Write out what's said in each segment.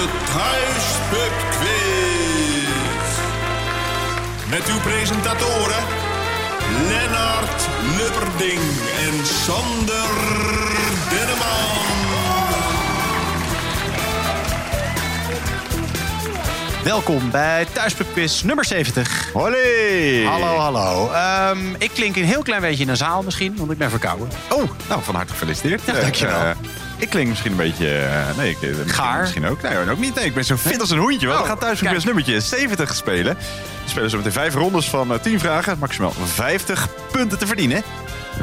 de Thuispub Quiz. Met uw presentatoren Lennart Lubberding en Sander Denneman. Welkom bij Thuispubquiz nummer 70. Hoi! Hallo, hallo. Ehm, ik klink een heel klein beetje in een zaal misschien, want ik ben verkouden. Oh, nou, van harte gefeliciteerd. Ja, dankjewel. Eh, ik klink misschien een beetje... eh, nee, ik, eh, misschien, Gaar? Misschien ook. Nee, ook niet. Nee, ik ben zo fit als een hoentje. Want Oh, we gaan thuis een nummertje 70 spelen. We spelen zo meteen vijf rondes van eh, 10 vragen. Maximaal 50 punten te verdienen.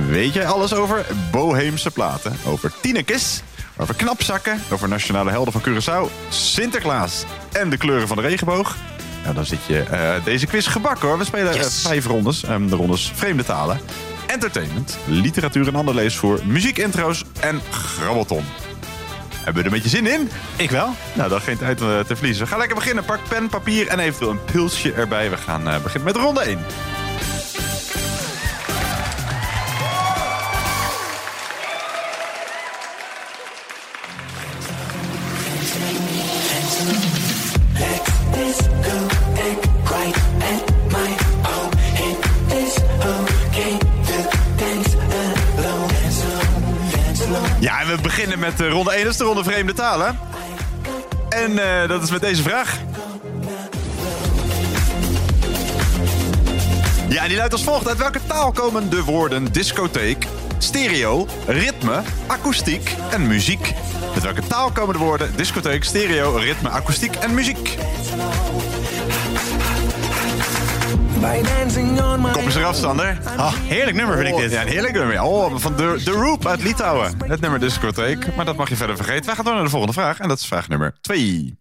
Weet jij alles over Boheemse platen? Over Tinekes? Over knapzakken? Over nationale helden van Curaçao? Sinterklaas? En de kleuren van de regenboog? Nou, dan zit je deze quiz gebakken hoor. We spelen Yes. vijf rondes. Ehm, de rondes vreemde talen, entertainment, literatuur en ander leesvoer, muziekintro's en grabbelton. Hebben we er een beetje zin in? Ik wel. Nou, dan geen tijd eh, te verliezen. We gaan lekker beginnen. Pak pen, papier en eventueel een pulsje erbij. We gaan eh, beginnen met ronde 1. Beginnen met eh, ronde 1. Dat is de ronde vreemde talen. En eh, dat is met deze vraag. Ja, die luidt als volgt. Uit welke taal komen de woorden discotheek, stereo, ritme, akoestiek en muziek? Met welke taal komen de woorden discotheek, stereo, ritme, akoestiek en muziek? Kom eens eraf, Sander. Ah, heerlijk nummer vind ik dit. Ja, een heerlijk nummer. Oh, van de, de Roop uit Litouwen. Het nummer discotheek. Maar dat mag je verder vergeten. Wij gaan door naar de volgende vraag. En dat is vraag nummer 2.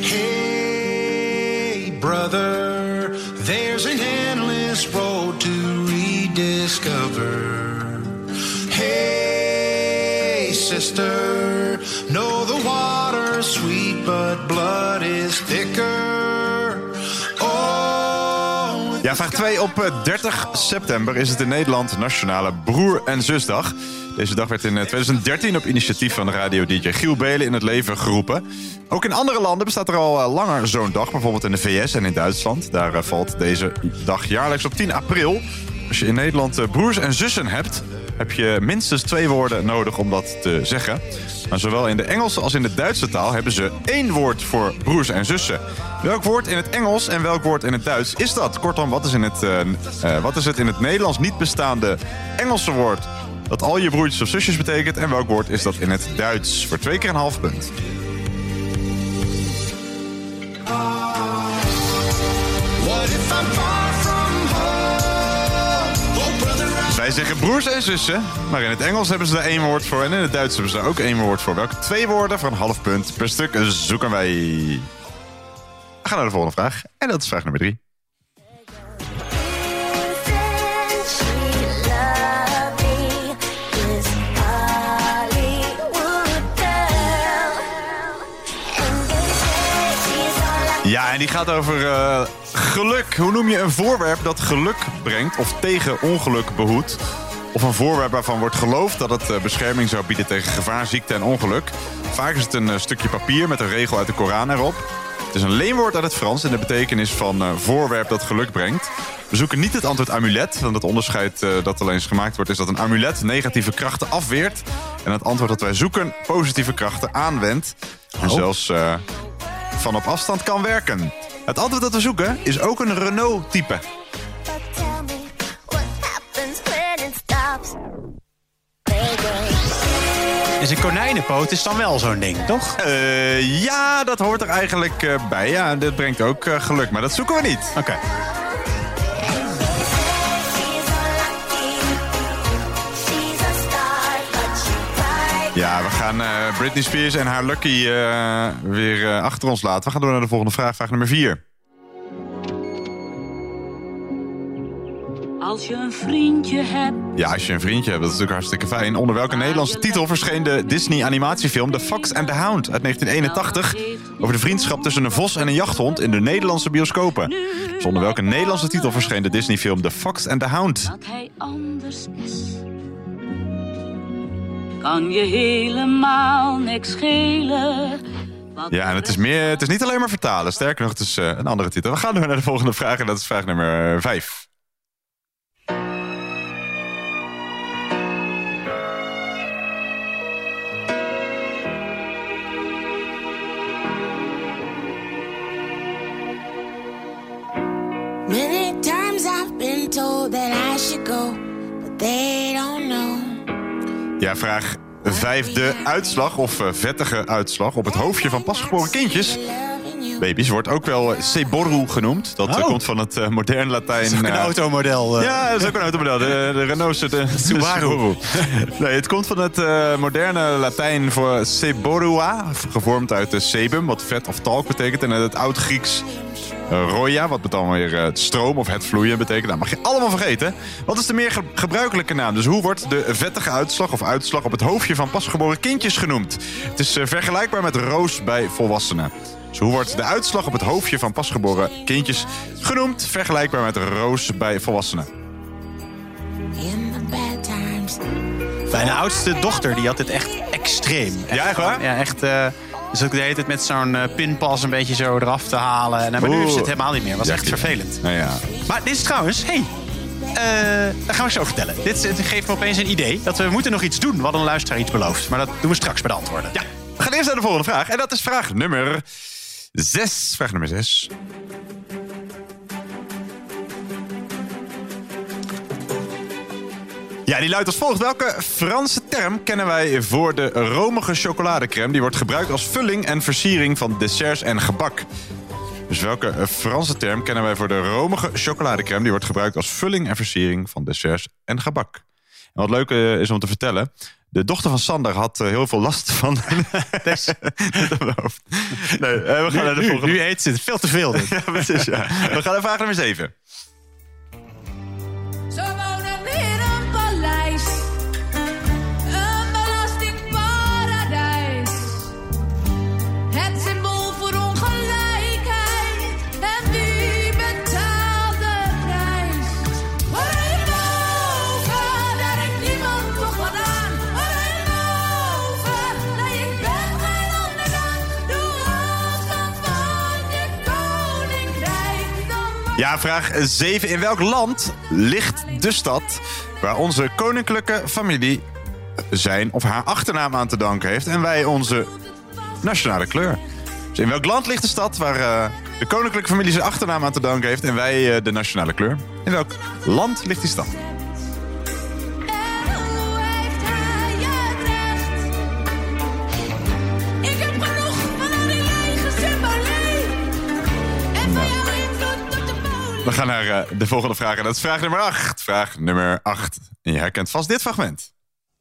Hey, brother, there's an endless road to rediscover. Hey, sister, know the water's sweet, but blood is thicker. Oh, Ja, vraag 2. Op eh, 30 september is het in Nederland Nationale Broer- en Zusdag. Deze dag werd in eh, 2013 op initiatief van radio-dj Giel Belen in het leven geroepen. Ook in andere landen bestaat er al eh, langer zo'n dag. Bijvoorbeeld in de VS en in Duitsland. Daar eh, valt deze dag jaarlijks op 10 april. Als je in Nederland eh, broers en zussen hebt... heb je minstens twee woorden nodig om dat te zeggen. Maar zowel in de Engelse als in de Duitse taal hebben ze één woord voor broers en zussen. Welk woord in het Engels en welk woord in het Duits is dat? Kortom, wat is, in het, eh, eh, wat is het in het Nederlands niet bestaande Engelse woord dat al je broertjes of zusjes betekent? En welk woord is dat in het Duits? Voor twee keer een half punt. Zeggen broers en zussen, maar in het Engels hebben ze er één woord voor en in het Duits hebben ze ook één woord voor. Welke twee woorden een half punt per stuk zoeken wij? We gaan naar de volgende vraag en dat is vraag nummer drie. Ja, en die gaat over eh, geluk. Hoe noem je een voorwerp dat geluk brengt of tegen ongeluk behoedt? Of een voorwerp waarvan wordt geloofd dat het eh, bescherming zou bieden tegen gevaar, ziekte en ongeluk. Vaak is het een eh, stukje papier met een regel uit de Koran erop. Het is een leenwoord uit het Frans in de betekenis van voorwerp dat geluk brengt. We zoeken niet het antwoord amulet, want het onderscheid dat alleen eens gemaakt wordt... is dat een amulet negatieve krachten afweert... en het antwoord dat wij zoeken positieve krachten aanwendt. En zelfs eh, van op afstand kan werken. Het antwoord dat we zoeken is ook een Renault-type. Is een konijnenpoot is dan wel zo'n ding, toch? Eh, ja, dat hoort er eigenlijk eh, bij. Ja, dit brengt ook eh, geluk, maar dat zoeken we niet. Oké. Ja, we gaan eh, Britney Spears en haar Lucky eh, weer eh, achter ons laten. We gaan door naar de volgende vraag, vraag nummer 4. Als je een vriendje hebt. Ja, als je een vriendje hebt, dat is natuurlijk hartstikke fijn. Onder welke Nederlandse titel verscheen de Disney-animatiefilm The Fox and the Hound uit 1981? Over de vriendschap tussen een vos en een jachthond in de Nederlandse bioscopen. Dus onder welke Nederlandse titel verscheen de Disney-film The Fox and the Hound? Dat hij anders is. Kan je helemaal niks schelen. Ja, en het is, meer, het is niet alleen maar vertalen. Sterker nog, het is eh, een andere titel. We gaan door naar de volgende vraag en dat is vraag nummer 5. Many times I've been told that I should go, but they. Ja, vraag 5. De uitslag of eh, vettige uitslag op het hoofdje van pasgeboren kindjes. Baby's wordt ook wel seboru genoemd. Dat eh, Oh. komt van het eh, modern Latijn. Een eh, automodel. eh. Ja, dat is ook een automodel. De, de Renault de, de Subaru. Nee, het komt van het moderne Latijn voor seborua, gevormd uit de sebum, wat vet of talk betekent. En uit het oud-Grieks eh, roia, wat dan weer eh, het stroom of het vloeien betekent. Dat mag je allemaal vergeten. Wat is de meer ge- gebruikelijke naam? Dus hoe wordt de vettige uitslag of uitslag op het hoofdje van pasgeboren kindjes genoemd? Het is eh, vergelijkbaar met roos bij volwassenen. Dus hoe wordt de uitslag op het hoofdje van pasgeboren kindjes genoemd? Vergelijkbaar met roos bij volwassenen. In the bad times. Mijn oudste dochter die had dit echt extreem. Ja, echt waar? Ja, echt. eh, dus ook de hele tijd met zo'n eh, pinpas een beetje zo eraf te halen. En, maar nu is het helemaal niet meer. was echt vervelend. Nou ja. Maar dit is trouwens, hey, eh, dat gaan we zo vertellen. Dit, geeft me opeens een idee dat we moeten nog iets doen. Wat een luisteraar iets belooft. Maar dat doen we straks bij de antwoorden. Ja, we gaan eerst naar de volgende vraag. En dat is vraag nummer 6. Vraag nummer 6. Ja, die luidt als volgt. Welke Franse term kennen wij voor de romige chocoladecrème? Die wordt gebruikt als vulling en versiering van desserts en gebak. Dus welke Franse term kennen wij voor de romige chocoladecrème? Die wordt gebruikt als vulling en versiering van desserts en gebak. En wat leuk eh, is om te vertellen... de dochter van Sander had eh, heel veel last van... hoofd. Nee, eh, we gaan naar de Nu, volgende... nu eet ze het veel te veel. dit. Ja, precies, ja. We gaan naar vraag nummer 7. Ja, vraag 7. In welk land ligt de stad waar onze koninklijke familie zijn of haar achternaam aan te danken heeft en wij onze nationale kleur? Dus in welk land ligt de stad waar eh, de koninklijke familie zijn achternaam aan te danken heeft en wij eh, de nationale kleur? In welk land ligt die stad? We gaan naar eh, de volgende vraag en dat is vraag nummer 8. Vraag nummer 8. En je herkent vast dit fragment.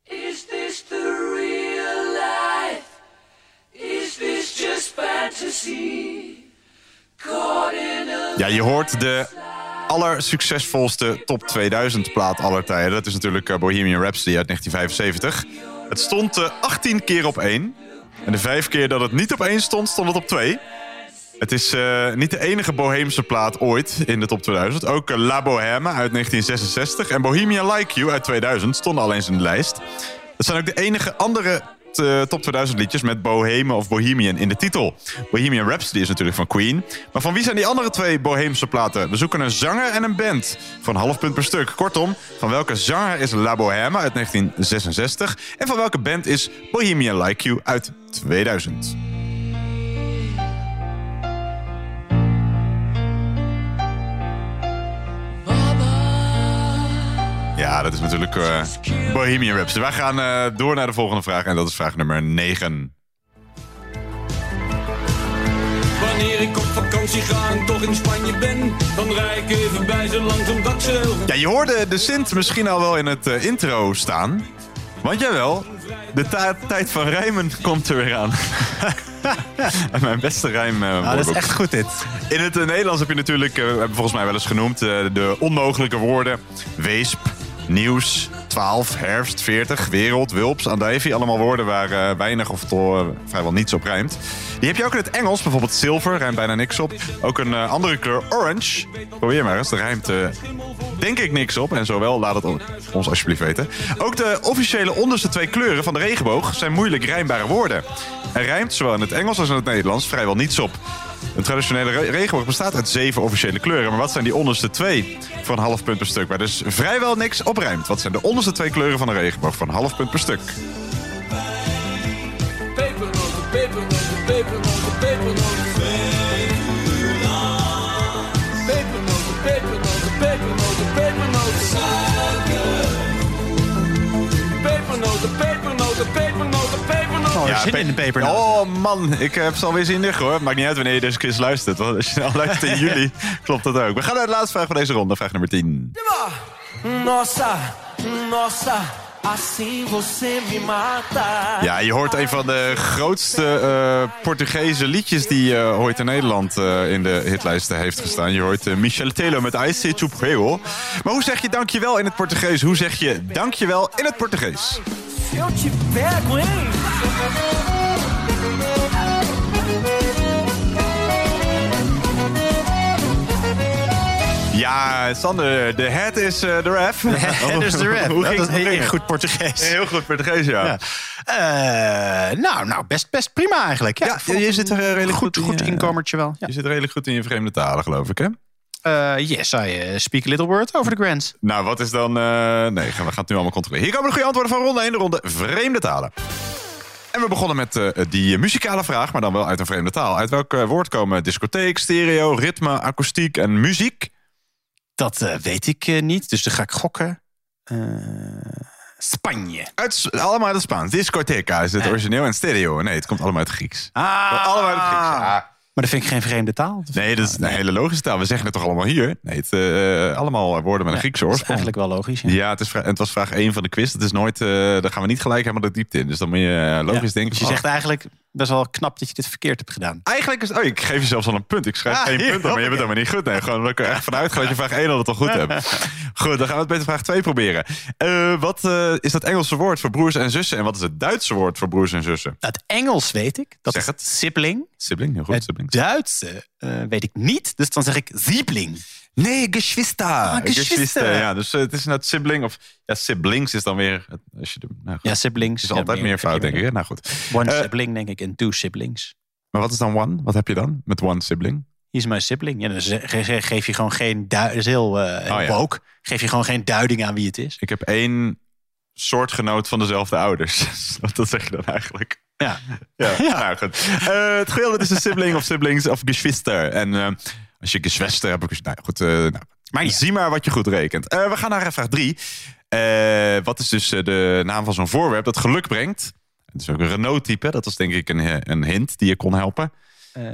Is this the real life? Is this just fantasy? Caught in a Ja, je hoort de allersuccesvolste top 2000 plaat aller tijden. Dat is natuurlijk eh, Bohemian Rhapsody uit 1975. Het stond eh, 18 keer op 1. En de vijf keer dat het niet op 1 stond, stond het op 2. Het is eh, niet de enige Boheemse plaat ooit in de top 2000. Ook eh, La Bohème uit 1966 en Bohemian Like You uit 2000 stonden al eens in de lijst. Dat zijn ook de enige andere eh, top 2000 liedjes met Boheme of Bohemian in de titel. Bohemian Rhapsody is natuurlijk van Queen. Maar van wie zijn die andere twee Boheemse platen? We zoeken een zanger en een band. Van half punt per stuk. Kortom, van welke zanger is La Bohème uit 1966? En van welke band is Bohemian Like You uit 2000? Ja, dat is natuurlijk eh, Bohemian Rhapsody. Wij gaan eh, door naar de volgende vraag en dat is vraag nummer 9. Wanneer ik op vakantie ga en toch in Spanje ben, dan rijd ik even bij ze langs omdat ze Ja, je hoorde de Sint misschien al wel in het eh, intro staan. Want jawel, de tijd van rijmen komt er weer aan. En Mijn beste rijm. eh, Ah, dat is echt goed dit. In het eh, Nederlands heb je natuurlijk, eh, hebben volgens mij wel eens genoemd, eh, de onmogelijke woorden. Weesp, nieuws, 12, herfst, 40, wereld, wulps, andijvie. Allemaal woorden waar eh, weinig of to- eh, vrijwel niets op rijmt. Die heb je ook in het Engels. Bijvoorbeeld zilver, rijmt bijna niks op. Ook een eh, andere kleur, orange. Probeer maar eens, daar rijmt denk ik niks op. En zowel, laat het on- ons alsjeblieft weten. Ook de officiële onderste twee kleuren van de regenboog... zijn moeilijk rijmbare woorden. Er rijmt zowel in het Engels als in het Nederlands vrijwel niets op. Een traditionele re- regenboog bestaat uit zeven officiële kleuren. Maar wat zijn die onderste twee voor een half punt per stuk? Waar dus vrijwel niks op rijmt. Wat zijn de onderste twee kleuren van een regenboog voor een half punt per stuk? Pepernoten, pepernoten, pepernoten, pepernoten. Oh, zin in de pepernoten. Oh man, ik heb ze alweer zien liggen hoor. Maakt niet uit wanneer je deze quiz luistert. Want als je al luistert in juli, klopt dat ook. We gaan naar de laatste vraag van deze ronde. Vraag nummer 10. Nossa, nossa, assim você me mata. Ja, je hoort een van de grootste eh, Portugese liedjes die eh, ooit in Nederland eh, in de hitlijsten heeft gestaan. Je hoort eh, Michel Telo met I Say Chupreo. Maar hoe zeg je dankjewel in het Portugees? Hoe zeg je dankjewel in het Portugees? Se eu te pego, hein? Ja, Sander, de head is eh, de ref. Is de. Hoe ging heel goed Portugees. Heel goed Portugees, ja. Ja. Eh, nou, nou best, best prima eigenlijk. Ja, je zit er een eh, redelijk goed, goed in goed je- inkomertje wel. Ja. Je zit redelijk goed in je vreemde talen, geloof ik, hè? Eh, yes, I eh, speak a little word over the Grands. Nou, wat is dan... eh, Nee, we gaan het nu allemaal controleren. Hier komen de goede antwoorden van ronde 1, de ronde vreemde talen. En we begonnen met die muzikale vraag, maar dan wel uit een vreemde taal. Uit welk woord komen discotheek, stereo, ritme, akoestiek en muziek? Dat weet ik niet, dus dan ga ik gokken. Spanje. Uit, allemaal uit het Spaans. Discoteca is het origineel en stereo. Nee, het komt allemaal uit het Grieks. Ah, Allemaal uit het Grieks. Ja. Maar dat vind ik geen vreemde taal. Nee, dat is een hele logische taal. We zeggen het toch allemaal hier? Nee, het, eh, allemaal woorden met een Griekse dat is oorsprong. eigenlijk wel logisch. Ja. Ja, het, is het was vraag 1 van de quiz. Dat is nooit, eh, daar gaan we niet gelijk helemaal de diepte in. Dus dan moet je eh, logisch denken. Dus je van, zegt eigenlijk best wel knap dat je dit verkeerd hebt gedaan. Eigenlijk is oh, ik geef je zelfs al een punt. Ik schrijf Ah, geen punt op, maar je bent helemaal niet goed. Nee, gewoon dat ik er echt vanuit ga dat je vraag 1 al het al goed hebt. Goed, dan gaan we het met vraag 2 proberen. Eh, wat eh, is dat Engelse woord voor broers en zussen? En wat is het Duitse woord voor broers en zussen? Het Engels weet ik. Dat Zeg is het. sibling. Sibling, heel goed. Het Sibling. Duitse eh, weet ik niet. Dus dan zeg ik siebling. Nee, Geschwister. Ah, Geschwister. Ja, dus eh, het is net sibling of ja, siblings is dan weer. Als je de, nou. Ja, siblings. Is altijd Ja, meer fout, denk ik. hè? Nou goed. One Eh, sibling, denk ik, en two siblings. Maar wat is dan one? Wat heb je dan met one sibling? Hier is mijn sibling. Ja, dan geef je gewoon geen duiding. Heel eh Oh, ja. Geef je gewoon geen duiding aan wie het is. Ik heb één soortgenoot van dezelfde ouders. Wat dat zeg je dan eigenlijk? Ja. Ja, Nou, goed. Het is een sibling of siblings of geschwister. En als je hebt, dus, nou goed. eh, nou, Maar zie maar wat je goed rekent. Eh, we gaan naar vraag drie. Eh, wat is dus de naam van zo'n voorwerp dat geluk brengt? Het is ook een Renault-type. Dat was denk ik een, een hint die je kon helpen.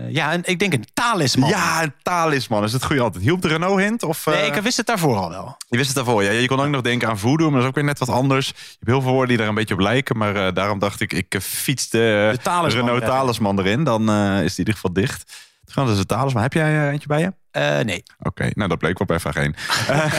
Ja, en ik denk een talisman. Ja, een talisman is het goede antwoord. Hielp de Renault-hint? Of, Nee, ik wist het daarvoor al wel. Je wist het daarvoor. Ja, je kon ook nog denken aan voodoo, maar dat is ook weer net wat anders. Je hebt heel veel woorden die daar een beetje op lijken. Maar daarom dacht ik, ik fiets de, De talisman Renault erin. talisman erin. Dan is die in ieder geval dicht. Gewoon, dat is een talisman. Heb jij eh, eentje bij je? Eh, nee. Oké, nou dat bleek wel bij vraag 1. Eh,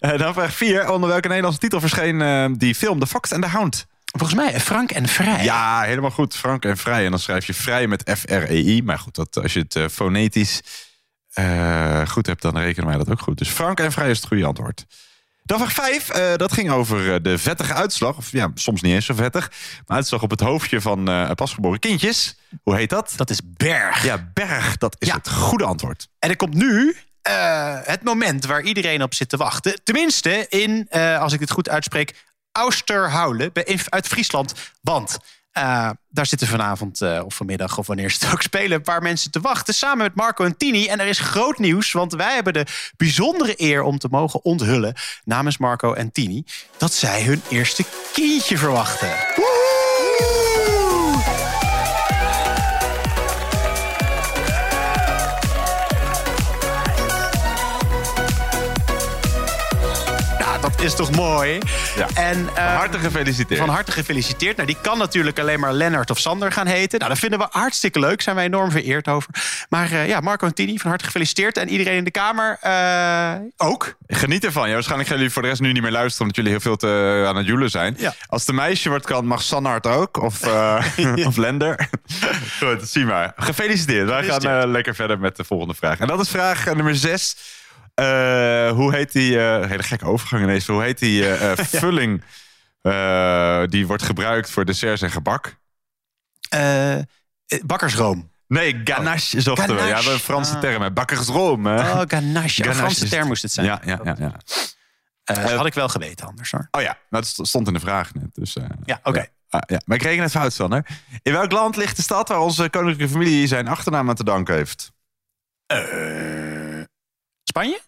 eh, dan vraag 4. Onder welke Nederlandse titel verscheen eh, die film The Fox and the Hound? Volgens mij Frank en Vrij. Ja, helemaal goed. Frank en Vrij. En dan schrijf je Vrij met F-R-E-I. Maar goed, dat, als je het fonetisch goed hebt, dan rekenen wij dat ook goed. Dus Frank en Vrij is het goede antwoord. Dan vraag 5. dat ging over eh, de vettige uitslag. Of ja, soms niet eens zo vettig. Maar uitslag op het hoofdje van eh, pasgeboren kindjes. Hoe heet dat? Dat is Berg. Ja, Berg. Dat is Ja. het goede antwoord. En er komt nu eh, het moment waar iedereen op zit te wachten. Tenminste, in, eh, als ik het goed uitspreek, in- uit Friesland. Want eh, daar zitten vanavond eh, of vanmiddag of wanneer ze het ook spelen... een paar mensen te wachten samen met Marco en Tini. En er is groot nieuws, want wij hebben de bijzondere eer... om te mogen onthullen namens Marco en Tini... dat zij hun eerste kindje verwachten. is toch mooi? En, uh, van eh, harte gefeliciteerd. Van harte gefeliciteerd. Nou, die kan natuurlijk alleen maar Lennart of Sander gaan heten. Nou, dat vinden we hartstikke leuk. Zijn wij enorm vereerd over. Maar uh, ja, Marco Antini, van harte gefeliciteerd. En iedereen in de Kamer eh, ook. Geniet ervan. Ja, waarschijnlijk gaan jullie voor de rest nu niet meer luisteren... omdat jullie heel veel te, aan het joelen zijn. Ja. Als de meisje wordt kan, mag Sannard ook. Of, of Lender. Goed, zie maar. Gefeliciteerd. Wij gaan lekker verder met de volgende vraag. En dat is vraag nummer 6. Eh, hoe heet die... Eh, hele gekke overgang ineens. Hoe heet die eh, vulling die wordt gebruikt voor desserts en gebak? bakkersroom. Nee, ganache oh. zochten we. Ja, we een Franse ah. term. Bakkersroom. Hè? Oh, ganache. Oh, een Franse term moest het zijn. Ja, ja, ja. dat had ik wel geweten anders hoor. Oh ja, dat stond in de vraag net. Dus, ja, oké. Ah, ja. Maar ik reken het fout, Sander. In welk land ligt de stad waar onze koninklijke familie zijn achternaam aan te danken heeft? Eh... Spanje?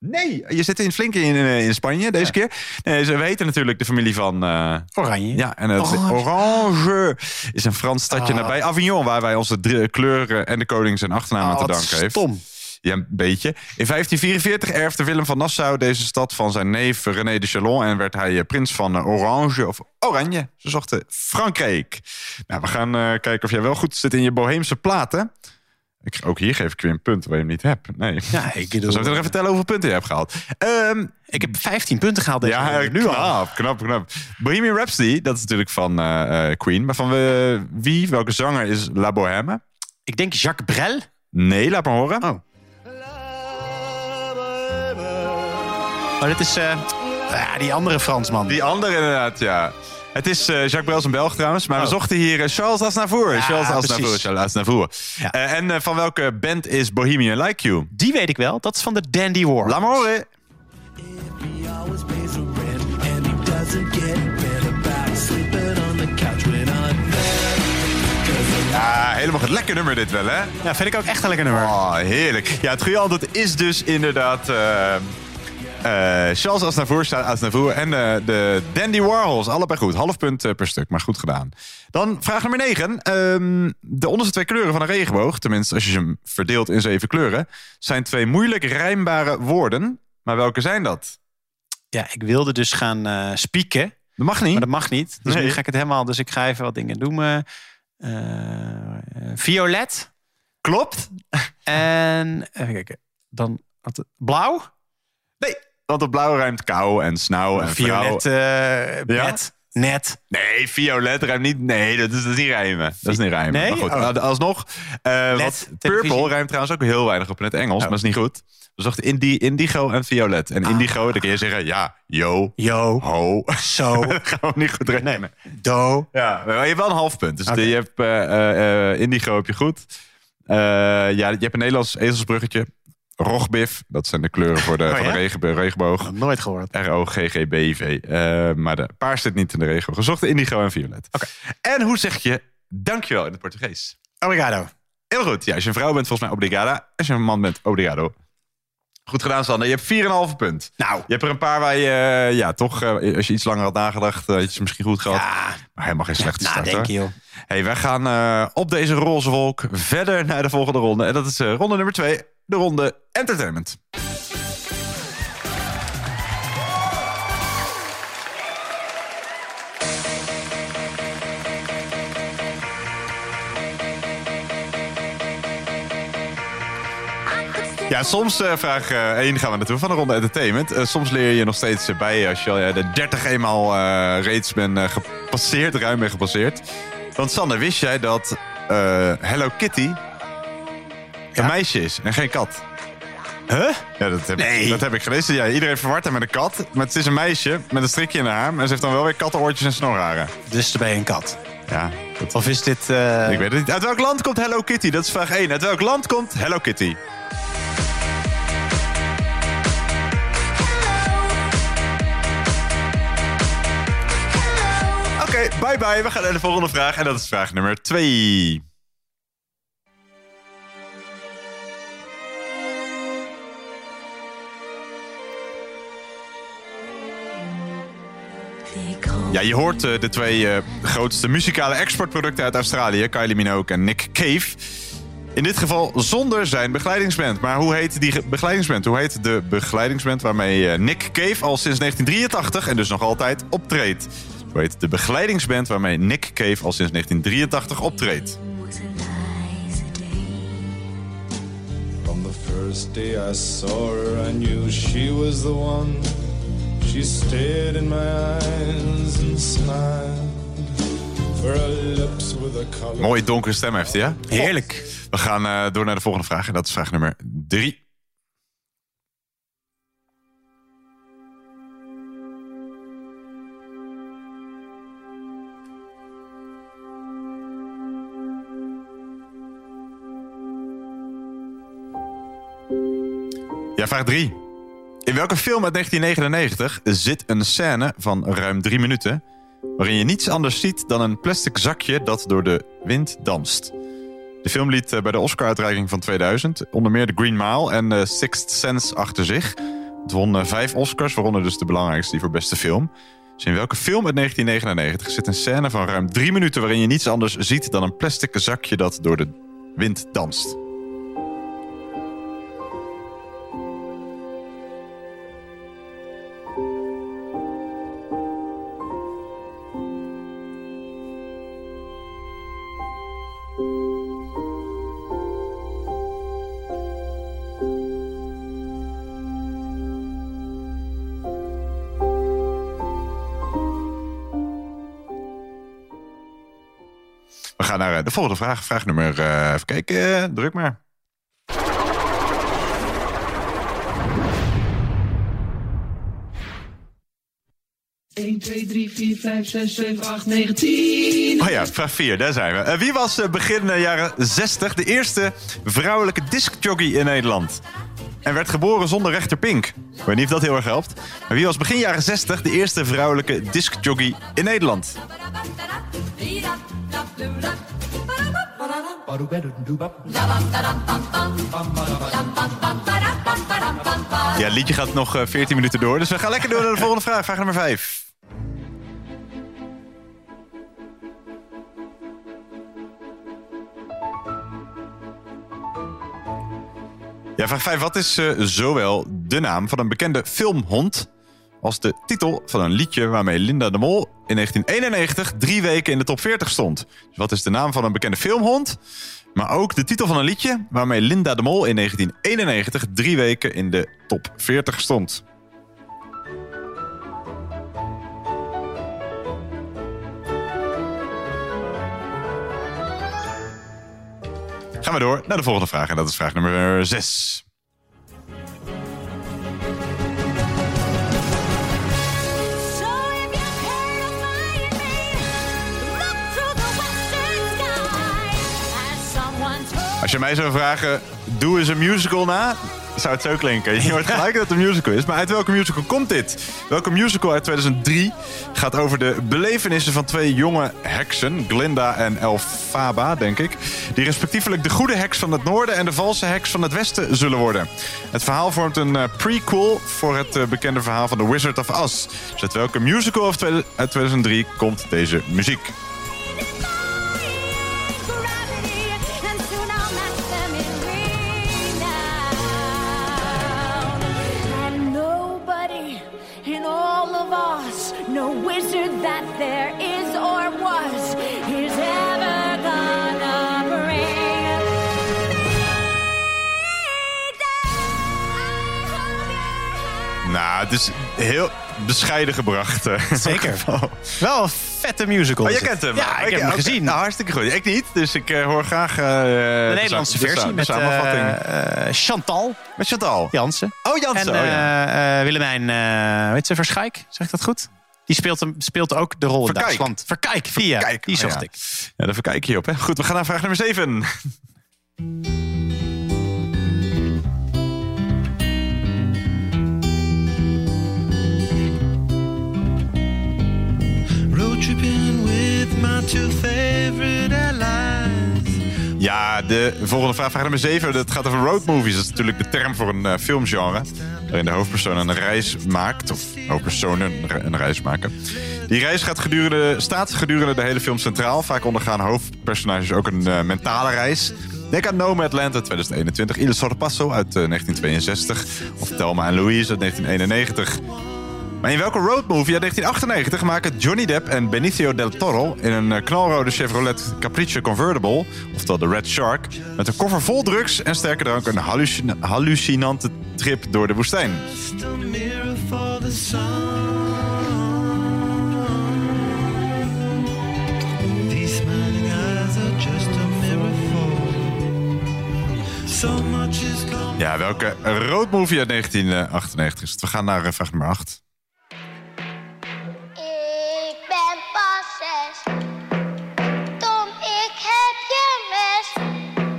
Nee, je zit in flink in, eh, in Spanje deze keer. Nee, ze weten natuurlijk de familie van... eh, Oranje. ja, en het Orange. Orange. is een Frans stadje Ah. nabij Avignon... waar wij onze drie kleuren en de koning zijn achternaam aan Oh, te danken heeft. stom. Ja, een beetje. In 1544 erfde Willem van Nassau deze stad van zijn neef René de Chalon... en werd hij eh, prins van Orange, of Oranje. Ze zochten Frankrijk. Nou, we gaan kijken of jij wel goed zit in je boheemse platen. Ik, ook hier geef ik weer een punt waar je hem niet hebt. Nee. Ja, ik Dan bedoel, zou ik nog even vertellen hoeveel punten je hebt gehaald. Ehm, ik heb 15 punten gehaald deze ja, week. nu al. knap, knap, knap. Bohemian Rhapsody, dat is natuurlijk van eh, eh, Queen. Maar van eh, wie, welke zanger is La Bohème? Ik denk Jacques Brel. Nee, laat maar horen. Oh. Maar dit is ja, die andere Fransman. Die andere inderdaad, ja. Het is eh, Jacques Brel is een Belg trouwens, maar we Oh. zochten hier eh, Charles Aznavour. Ja, Charles Aznavour. Charles Aznavour. Ja. Eh, en van welke band is Bohemian Like You? Die weet ik wel. Dat is van de Dandy War. There. Ja, helemaal goed. Lekker nummer dit wel, hè? Ja, vind ik ook echt een lekker nummer. Oh, heerlijk. Ja, het goede antwoord is dus inderdaad... eh, Charles Aznavour, staat Aznavour en eh, de Dandy Warhols. Allebei goed. Half punt eh, per stuk, maar goed gedaan. Dan vraag nummer 9. de onderste twee kleuren van een regenboog, tenminste als je ze hem verdeelt in zeven kleuren, zijn twee moeilijk rijmbare woorden. Maar welke zijn dat? Ja, ik wilde dus gaan eh spieken. Dat mag niet. Maar dat mag niet. Dus Nee. nu ga ik het helemaal... Dus ik ga even wat dingen noemen. Eh, violet. Klopt. En... Even kijken. Dan... Blauw. Nee, want op blauw ruimt kou en snauw en Violet. vrouw. eh net. Net. Nee, violet ruimt niet. Nee, dat is, dat is niet rijmen. Dat is niet rijmen. Nee? Maar goed, Oh. nou, alsnog. eh, wat, purple ruimt trouwens ook heel weinig op in het Engels, Oh. maar dat is niet goed. We zochten indi indigo en violet. En indigo, dan kun je zeggen, ja, yo, Yo. ho. Zo. we niet goed rekenen. Do. Ja, maar je hebt wel een half punt. Dus je hebt eh, indigo heb je goed. Ja, je hebt een Nederlands ezelsbruggetje. Rogbif, dat zijn de kleuren voor de, Oh, van ja? de regen, regenboog. Nooit gehoord. R-O-G-G-B-I-V. Eh, maar de paars zit niet in de regio. Gezocht indigo en violet. Oké. En hoe zeg je dankjewel in het Portugees? Obrigado. Heel goed. Ja, als je een vrouw bent, volgens mij obrigada. Als je een man bent, obrigado. Goed gedaan, Sander. Je hebt 4,5 punt. Nou. Je hebt er een paar waar je, eh, ja, toch, eh, als je iets langer had nagedacht, eh, had je ze misschien goed gehad. Ja. Maar helemaal geen slechte start, hoor. Nadenken, joh. Hey, wij gaan eh, op deze roze wolk verder naar de volgende ronde. En dat is eh, ronde nummer 2, de ronde entertainment. Ja, soms eh, vraag 1 gaan we naartoe van de ronde entertainment. Eh, soms leer je nog steeds eh, bij als je al de 30 eenmaal eh, reeds bent eh, gepasseerd, ruim bent gepasseerd. Want Sander, wist jij dat eh, Hello Kitty een meisje is en geen kat? Huh? Ja, dat heb, Nee. ik, dat heb ik gelezen. Ja, iedereen verwart hem met een kat. Maar het is een meisje met een strikje in haar haar. Maar ze heeft dan wel weer kattenoortjes en snorharen. Dus ben je een kat. Ja, dat, Of is dit... eh, ik weet het niet. Uit welk land komt Hello Kitty? Dat is vraag 1. Uit welk land komt Hello Kitty? Oké, bye bye. We gaan naar de volgende vraag. En dat is vraag nummer 2. Ja, je hoort eh, de twee eh, grootste muzikale exportproducten uit Australië, Kylie Minogue en Nick Cave. In dit geval zonder zijn begeleidingsband. Maar hoe heet die ge- begeleidingsband? Hoe heet de begeleidingsband waarmee eh, Nick Cave al sinds 1983 en dus nog altijd optreedt? Hoe heet de begeleidingsband waarmee Nick Cave al sinds 1983 optreedt? From the first day I saw her, I knew she was the one. She stared in my eyes and smiled. Mooie donkere stem heeft hij, hè? Heerlijk. We gaan eh, door naar de volgende vraag. En dat is vraag nummer drie. Ja, vraag drie. In welke film uit 1999 zit een scène van ruim drie minuten... waarin je niets anders ziet dan een plastic zakje dat door de wind danst? De film liet eh, bij de Oscar-uitreiking van 2000 onder meer The Green Mile en eh, Sixth Sense achter zich. Het won eh, vijf Oscars, waaronder dus de belangrijkste die voor beste film. Dus in welke film uit 1999 zit een scène van ruim drie minuten... waarin je niets anders ziet dan een plastic zakje dat door de wind danst? Naar eh, de volgende vraag. Vraag nummer, eh, even kijken, druk maar. 1, 2, 3, 4, 5, 6, 7, 8, 9, 10. Oh ja, vraag 4, daar zijn we. Eh, wie was begin jaren 60 de eerste vrouwelijke discjockey in Nederland? En werd geboren zonder rechterpink. Ik weet niet of dat heel erg helpt. Maar wie was begin jaren 60 de eerste vrouwelijke discjockey in Nederland? Ja, het liedje gaat nog eh, 14 minuten door. Dus we gaan lekker door naar de volgende vraag. Vraag nummer 5. Ja, vraag 5. Wat is eh, zowel de naam van een bekende filmhond... als de titel van een liedje waarmee Linda de Mol in 1991 drie weken in de top 40 stond? Dus wat is de naam van een bekende filmhond... maar ook de titel van een liedje waarmee Linda de Mol in 1991 drie weken in de top 40 stond? Gaan we door naar de volgende vraag. En dat is vraag nummer 6. Als je mij zou vragen, doe eens een musical na, zou het zo klinken. Je hoort gelijk dat het een musical is. Maar uit welke musical komt dit? Welke musical uit 2003 gaat over de belevenissen van twee jonge heksen, Glinda en Elphaba, denk ik, die respectievelijk de goede heks van het noorden en de valse heks van het westen zullen worden. Het verhaal vormt een eh, prequel voor het eh, bekende verhaal van The Wizard of Oz. Dus uit welke musical uit 2003 komt deze muziek? All no wizard that there is or was, is ever gonna bring. Me Nou, het is heel bescheiden gebracht. eh, Zeker. Wel een vette musical. Oh, je kent hem? Ja, ik Oké, heb hem gezien. Nou, hartstikke goed. Ik niet, dus ik eh, hoor graag... eh, de de Nederlandse de versie de met samenvatting. eh, Chantal met Chantal. Jansen. Oh, Jansen. En oh, ja. Willemijn, weet ze, Verschijk? Zeg ik dat goed? Die speelt, hem, speelt ook de rol in Verkijk. Duitsland. Verkijk, via. Kijk, die oh, zocht ja. ik. Ja, daar verkijk je op. Hè? Goed, we gaan naar vraag nummer 7. Ja, de volgende vraag, vraag nummer 7. Dat gaat over roadmovies. Dat is natuurlijk de term voor een eh, filmgenre. Waarin de hoofdpersoon een reis maakt. Of hoofdpersonen een re- een reis maken. Die reis gaat gedurende, staat gedurende de hele film centraal. Vaak ondergaan hoofdpersonages ook een eh, mentale reis. Denk aan Nomadland uit 2021, Il Sorpasso uit eh, 1962 of Thelma en Louise uit 1991. Maar in welke roadmovie uit 1998 maken Johnny Depp en Benicio del Toro in een eh, knalrode Chevrolet Caprice Convertible, oftewel de Red Shark, met een koffer vol drugs en sterke drank een hallucina- hallucinante trip door de woestijn? Ja, welke roadmovie uit 1998 is het? We gaan naar eh, vraag nummer 8.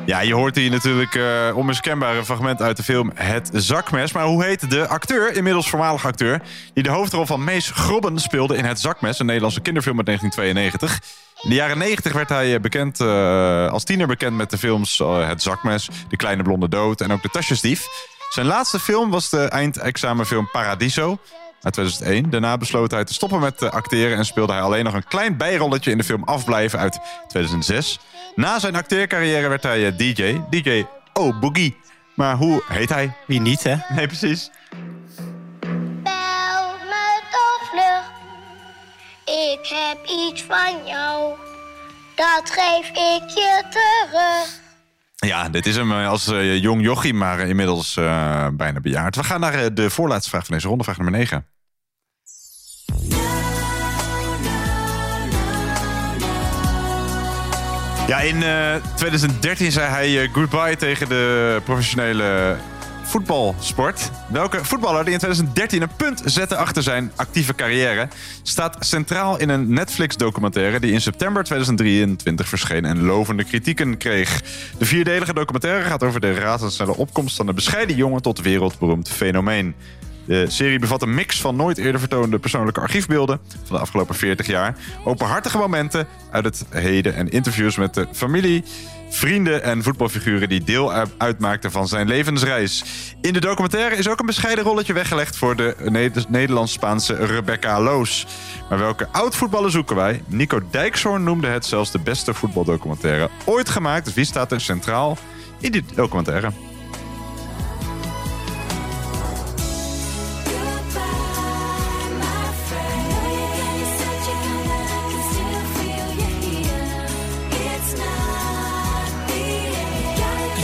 Ja, je hoort hier natuurlijk eh onmiskenbare fragment uit de film Het Zakmes. Maar hoe heet de acteur, inmiddels voormalig acteur... die de hoofdrol van Mees Grobben speelde in Het Zakmes... een Nederlandse kinderfilm uit 1992. In de jaren 90 werd hij eh, bekend, eh, als tiener bekend met de films Het Zakmes... De Kleine Blonde Dood en ook De Tasjesdief. Zijn laatste film was de eindexamenfilm Paradiso uit 2001. Daarna besloot hij te stoppen met eh, acteren... en speelde hij alleen nog een klein bijrolletje in de film Afblijven uit 2006. Na zijn acteercarrière werd hij eh, DJ. DJ Oh Boogie. Maar hoe heet hij? Wie niet, hè? Nee, precies. Bel me toch vlug. Ik heb iets van jou. Dat geef ik je terug. Ja, dit is hem eh, als eh, jong jochie, maar inmiddels eh, bijna bejaard. We gaan naar de voorlaatste vraag van deze ronde, vraag nummer 9. Ja, in eh, 2013 zei hij goodbye tegen de professionele voetbalsport. Welke voetballer die in 2013 een punt zette achter zijn actieve carrière... staat centraal in een Netflix-documentaire... die in september 2023 verscheen en lovende kritieken kreeg. De vierdelige documentaire gaat over de razendsnelle opkomst... van een bescheiden jongen tot wereldberoemd fenomeen. De serie bevat een mix van nooit eerder vertoonde persoonlijke archiefbeelden van de afgelopen 40 jaar. Openhartige momenten uit het heden en interviews met de familie, vrienden en voetbalfiguren die deel uit- uitmaakten van zijn levensreis. In de documentaire is ook een bescheiden rolletje weggelegd voor de Neder- Nederlands-Spaanse Rebecca Loos. Maar welke oud-voetballer zoeken wij? Nico Dijkshoorn noemde het zelfs de beste voetbaldocumentaire ooit gemaakt. Dus wie staat er centraal in die documentaire?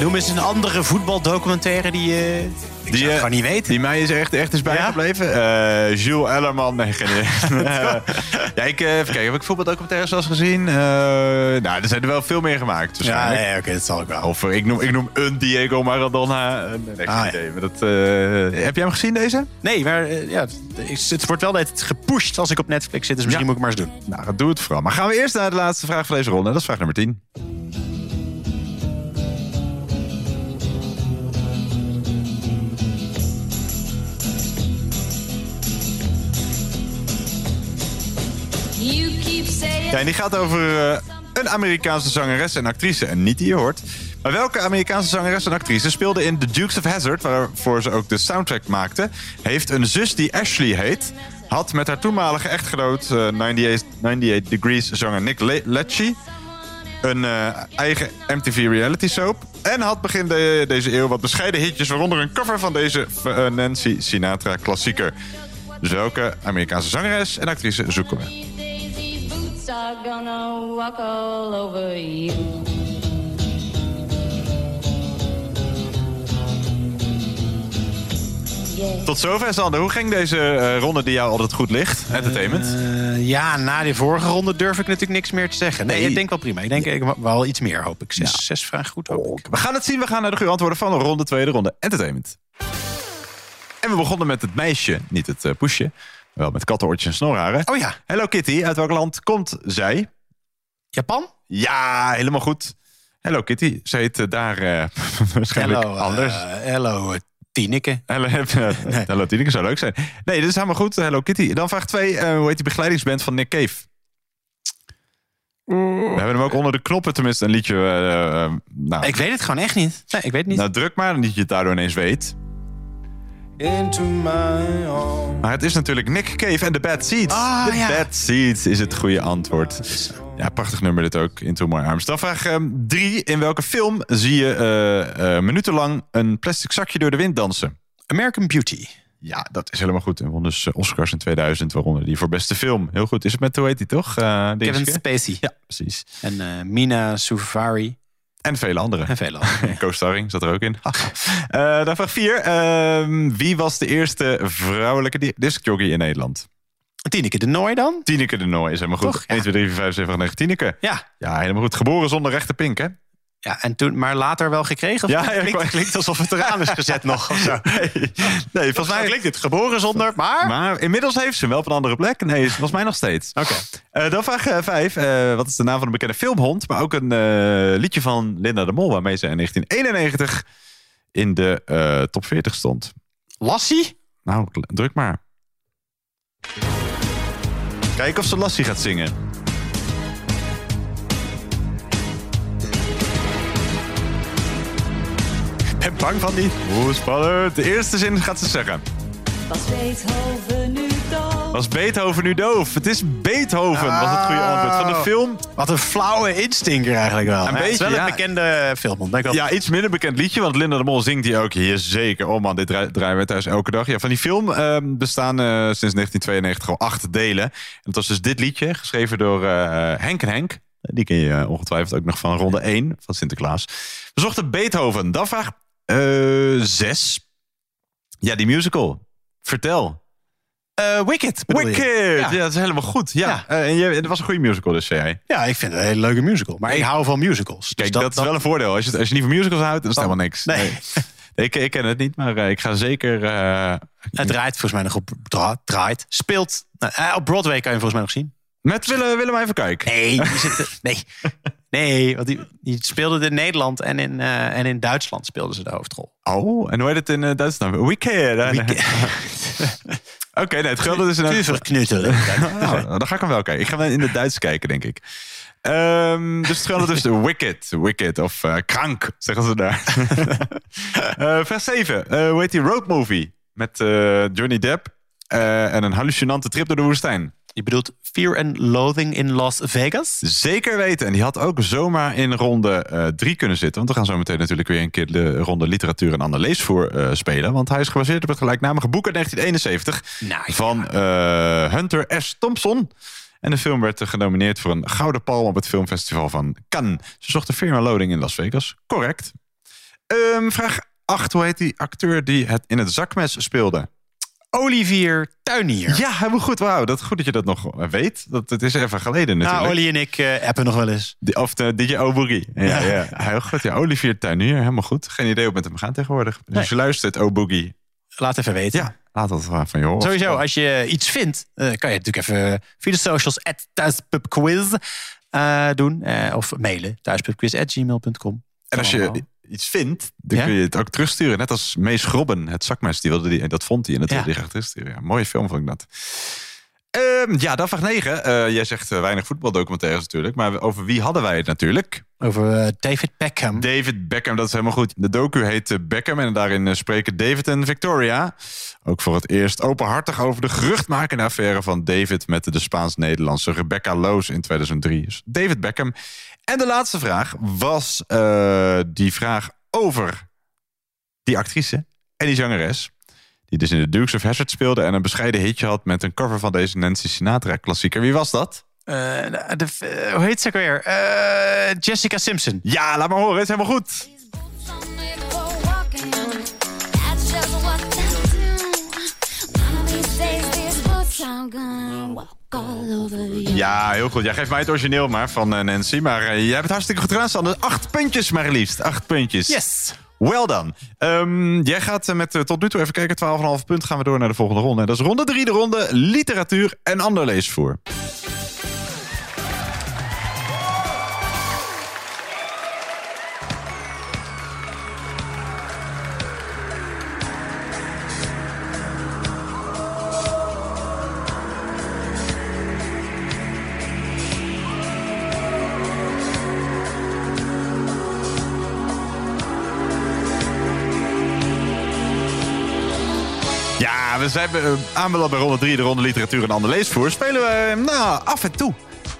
Noem eens een andere voetbaldocumentaire die je... Ik Die, eh, gewoon niet weten. Die mij is echt, echt is bijgebleven. Eh Jules Ellerman. Nee, geen idee. Eh, ja, ik, eh, even kijken. Heb ik voetbaldocumentaires zoals gezien? Eh, nou, er zijn er wel veel meer gemaakt. Ja, nee, oké, dat zal ik wel. Of eh, ik noem, ik noem een Diego Maradona. Eh, Nee, Ah, idee. Maar dat, eh, heb jij hem gezien, deze? Nee, maar eh, ja, het, het wordt wel net gepusht als ik op Netflix zit. Dus misschien Ja. moet ik maar eens doen. Nou, doe het vooral. Maar gaan we eerst naar de laatste vraag van deze ronde. Dat is vraag nummer 10. Ja, en die gaat over eh, een Amerikaanse zangeres en actrice. En niet die je hoort. Maar welke Amerikaanse zangeres en actrice speelde in The Dukes of Hazzard... waarvoor ze ook de soundtrack maakte... heeft een zus die Ashley heet... had met haar toenmalige echtgenoot... eh, 98, 98 Degrees zanger Nick Lecce... een eh, eigen MTV reality soap... en had begin de- deze eeuw wat bescheiden hitjes... waaronder een cover van deze Nancy Sinatra klassieker. Dus welke Amerikaanse zangeres en actrice zoeken we? Are gonna walk all over you. Yeah. Tot zover, Sander. Hoe ging deze eh, ronde die jou altijd goed ligt? Entertainment? Eh, ja, na die vorige ronde durf ik natuurlijk niks meer te zeggen. Nee, Nee. ik denk wel prima. Ik denk ik wel iets meer, hoop ik. Zes, zes vragen goed, hoop ik. We gaan het zien. We gaan naar de goede antwoorden van de ronde tweede ronde entertainment. En we begonnen met het meisje, niet het eh, poesje. Wel met kattenoortjes en snorharen. Oh ja, Hello Kitty, uit welk land komt zij? Japan? Ja, helemaal goed. Hello Kitty. Ze heet eh, daar eh, waarschijnlijk Hello, anders. eh, hello, Tineke. Hello, Hello Tineke zou leuk zijn. Nee, dit is helemaal goed. Hello Kitty. Dan vraag 2. hoe heet die begeleidingsband van Nick Cave? We hebben hem ook onder de knoppen tenminste een liedje. nou, Ik weet het gewoon echt niet. Nee, ik weet het niet. nou, druk maar, dat je het daardoor ineens weet. Into my arms. Maar het is natuurlijk Nick Cave en The Bad Seeds. Ah, The ja. Bad Seeds is het goede antwoord. Ja, prachtig nummer dit ook, Into My Arms. Dan vraag ehm, drie. In welke film zie je eh, eh, minutenlang een plastic zakje door de wind dansen? American Beauty. Ja, dat is helemaal goed. En won dus eh, Oscars in 2000, waaronder die voor beste film. Heel goed. Is het met, hoe heet die toch? Eh, Kevin? Spacey. Ja, precies. En eh, Mina Suvari. En vele anderen. En vele anderen. Co-starring zat er ook in. Eh, dan vraag 4. wie was de eerste vrouwelijke di- discjockey in Nederland? Tineke de Nooi dan? Tineke de Nooi is helemaal goed. Toch? Ja. 1, 2, 3, 4, 5, 7, 8, 9. Tineke. Ja. Ja, helemaal goed. Geboren zonder rechte pink, hè? Ja, en toen, maar later wel gekregen? Of Ja, ja, klinkt, alsof het eraan is gezet nog. Of zo. Nee, nee volgens mij... klinkt dit geboren zonder, maar... Maar inmiddels heeft ze hem wel op een andere plek. Nee, volgens mij nog steeds. Oké. Eh, dan vraag 5. wat is de naam van een bekende filmhond? Maar ook een eh, liedje van Linda de Mol... waarmee ze in 1991 in de eh, top 40 stond. Lassie? Nou, druk maar. Kijk of ze Lassie gaat zingen. Ben bang van die. Hoe spannend. De eerste zin gaat ze zeggen. Was Beethoven nu dood? Was Beethoven nu doof? Het is Beethoven, was het goede antwoord. Van de film Wat een flauwe instinker eigenlijk wel. Een Ja, het is beetje, wel ja. een bekende film. Denk ik wel. Ja, iets minder bekend liedje, want Linda de Mol zingt die ook hier zeker. Oh man, dit draai- draaien we thuis elke dag. Ja, van die film ehm, bestaan eh, sinds 1992 al acht delen. En dat was dus dit liedje, geschreven door eh, Henk en Henk. Die ken je eh, ongetwijfeld ook nog van ronde 1 van Sinterklaas. We zochten Beethoven. Dan vraag 6. ja, die musical. Vertel. Eh, Wicked? Wicked! Ja. Ja. dat is helemaal goed. Ja. Ja. Eh, en je, het was een goede musical dus, zei jij. Ja, ik vind het een hele leuke musical. Maar ik hou van musicals. Kijk, Dus dat, is wel een voordeel. Als je, als je niet van musicals houdt, dan is het helemaal niks. Nee. Nee, Ik, ik ken het niet, maar ik ga zeker... Het draait volgens mij nog op... dra- draait. Speelt... op Broadway kan je volgens mij nog zien. met Willem, Willem even kijken. Nee, zitten, nee. Nee, want die, die speelden in Nederland en in, eh, en in Duitsland speelden ze de hoofdrol. Oh, en hoe heet het in eh, Duitsland? Wicked. Oké, nee, het geldt dus... in Kuverknuttelen. Nou, dan ga ik hem wel kijken. Ik ga wel in het Duits kijken, denk ik. Ehm, dus het geldt dus de Wicked. Wicked of eh, Krank, zeggen ze daar. Eh, vers 7. Eh, hoe heet die road movie? Met eh, Johnny Depp eh, en een hallucinante trip door de woestijn. Je bedoelt Fear and Loathing in Las Vegas? Zeker weten. En die had ook zomaar in ronde 3 kunnen zitten. Want we gaan zo meteen natuurlijk weer een keer de ronde literatuur en leesvoer eh, spelen. Want hij is gebaseerd op het gelijknamige boek uit 1971 Nou, ja. van eh, Hunter S. Thompson. En de film werd eh, genomineerd voor een Gouden Palm op het filmfestival van Cannes. Ze zochten Fear and Loading in Las Vegas. Correct. Ehm, vraag 8. Hoe heet die acteur die het in het zakmes speelde? Olivier Tuinier. Ja, helemaal goed. Wauw, dat goed dat je dat nog weet. Dat, het is even geleden natuurlijk. Nou, Olly en ik eh, appen nog wel eens. Die- Of de DJ O'Boogie. Ja, ja. Heel goed. Ja, Olivier Tuinier, helemaal goed. Geen idee hoe het met hem gaat tegenwoordig. Dus je luistert, O'Boogie. Laat even weten. Ja, laat dat van je horen. Sowieso, als je iets vindt, eh, kan je natuurlijk even via de socials at thuispubquiz eh, doen. eh, of mailen, thuispubquiz.gmail.com. En als je iets vindt, dan Ja? kun je het ook terugsturen. Net als Mees Grobben, het zakmes. Die wilde die, dat vond hij en dat Ja. wilde hij graag terugsturen. Ja, mooie film vond ik dat. Ehm, ja, dan vraag 9. Eh, jij zegt eh, weinig voetbaldocumentaires natuurlijk. Maar over wie hadden wij het natuurlijk? Over eh, David Beckham. David Beckham, dat is helemaal goed. De docu heet Beckham en daarin spreken David en Victoria. Ook voor het eerst openhartig over de geruchtmakende affaire van David met de Spaans-Nederlandse Rebecca Loos in 2003. Dus David Beckham. En de laatste vraag was eh, die vraag over die actrice en die zangeres. Die dus in de Dukes of Hazzard speelde en een bescheiden hitje had met een cover van deze Nancy Sinatra klassieker. Wie was dat? Eh, de, de- hoe heet ze ook weer? Eh, Jessica Simpson. Ja, laat maar horen. Het is helemaal goed. Ja, heel goed. Jij geeft mij het origineel maar van eh, Nancy. Maar eh, jij hebt het hartstikke goed gedaan, Sander. Acht puntjes maar liefst. Acht puntjes. Yes. Well done. Ehm, jij gaat eh, met tot nu toe even kijken. 12,5 punt gaan we door naar de volgende ronde. En dat is ronde 3, de ronde literatuur en ander leesvoer. Ja, we zijn eh, aanbeland bij ronde 3, de ronde literatuur en ander leesvoer. Spelen we, eh, nou, af en toe.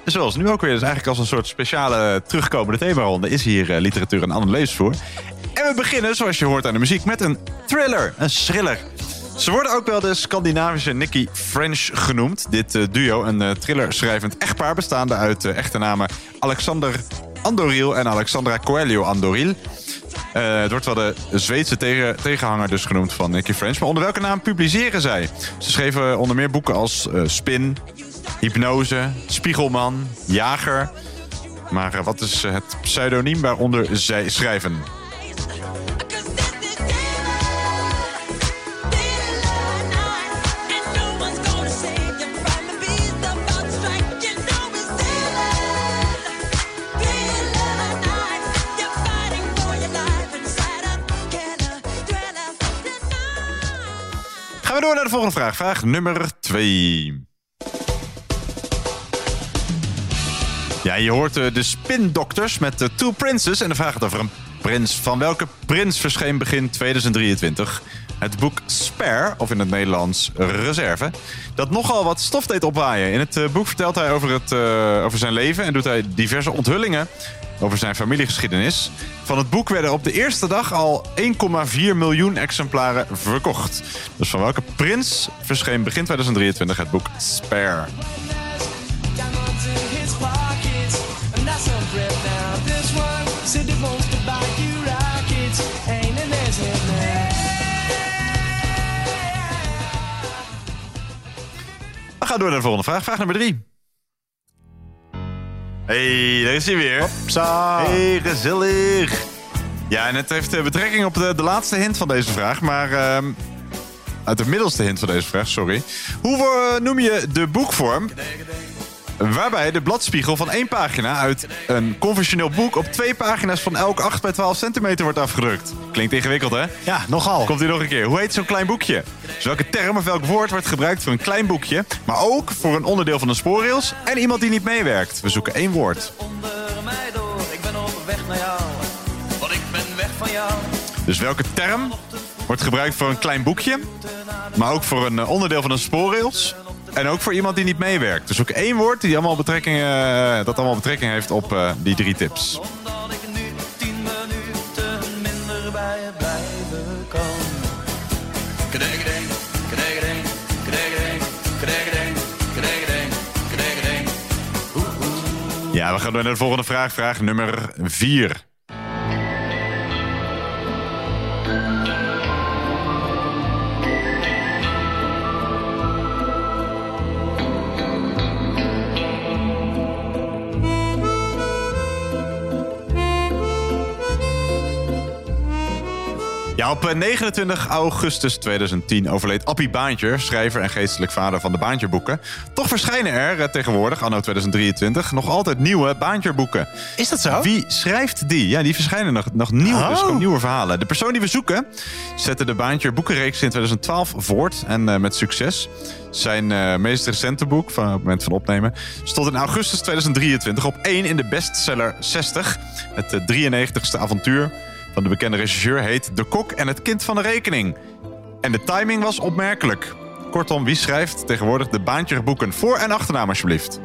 Zoals nu ook weer. Dus eigenlijk als een soort speciale terugkomende themaronde is hier eh, literatuur en ander levensvoer. En we beginnen, zoals je hoort aan de muziek, met een thriller, een thriller. Ze worden ook wel de Scandinavische Nicky French genoemd. Dit eh, duo, een uh, thriller-schrijvend echtpaar bestaande uit echte namen Alexander Andoril en Alexandra Coelho Andoril. Eh, het wordt wel de Zweedse tegen, tegenhanger dus genoemd van Nicky French. Maar onder welke naam publiceren zij? Ze schreven onder meer boeken als eh, Spin, Hypnose, Spiegelman, Jager. Maar eh, wat is het pseudoniem waaronder zij schrijven? Door naar de volgende vraag. Vraag nummer 2. Ja, je hoort eh, de Spin Doctors met de Two Princes. En de vraag gaat over een prins. Van welke prins verscheen begin 2023? Het boek Spare, of in het Nederlands Reserve, dat nogal wat stof deed opwaaien. In het eh, boek vertelt hij over, het, eh, over zijn leven en doet hij diverse onthullingen over zijn familiegeschiedenis. Van het boek werden op de eerste dag al 1,4 miljoen exemplaren verkocht. Dus van welke prins verscheen begin 2023 het boek Spare? We gaan door naar de volgende vraag. Vraag nummer drie. Hey, daar is hij weer. Hey, gezellig. Ja, en het heeft eh, betrekking op de, de laatste hint van deze vraag. Maar ehm, uit de middelste hint van deze vraag, sorry. Hoe eh, noem je de boekvorm waarbij de bladspiegel van één pagina uit een conventioneel boek op twee pagina's van elk 8 bij 12 centimeter wordt afgedrukt? Klinkt ingewikkeld, hè? Ja, nogal. Komt hier nog een keer. Hoe heet zo'n klein boekje? Dus welke term of welk woord wordt gebruikt voor een klein boekje, maar ook voor een onderdeel van een spoorrails en iemand die niet meewerkt? We zoeken één woord. Onder mij door, ik ben op weg naar jou. Want ik ben weg van jou. Dus welke term wordt gebruikt voor een klein boekje, maar ook voor een eh, onderdeel van een spoorrails en ook voor iemand die niet meewerkt? Dus ook één woord die allemaal betrekking, eh, dat allemaal betrekking heeft op eh, die drie tips. Omdat ik nu tien minuten minder bij je blijven kan. Ja, we gaan door naar de volgende vraag. Vraag nummer 4. Ja, op eh, 29 augustus 2010 overleed Appie Baantjer, schrijver en geestelijk vader van de Baantjerboeken. Toch verschijnen er eh, tegenwoordig, anno 2023, nog altijd nieuwe Baantjerboeken. Is dat zo? Wie schrijft die? Ja, die verschijnen nog, nog nieuw, Oh. dus ook nieuwe verhalen. De persoon die we zoeken zette de Baantjer boekenreeks in 2012 voort en eh, met succes. Zijn eh, meest recente boek, van het moment van opnemen, stond in augustus 2023 op 1 in de bestseller 60. Het eh, 93ste avontuur van de bekende regisseur heet De Kok en het Kind van de Rekening. En de timing was opmerkelijk. Kortom, wie schrijft tegenwoordig de Baantjerboeken voor- en achternaam alsjeblieft?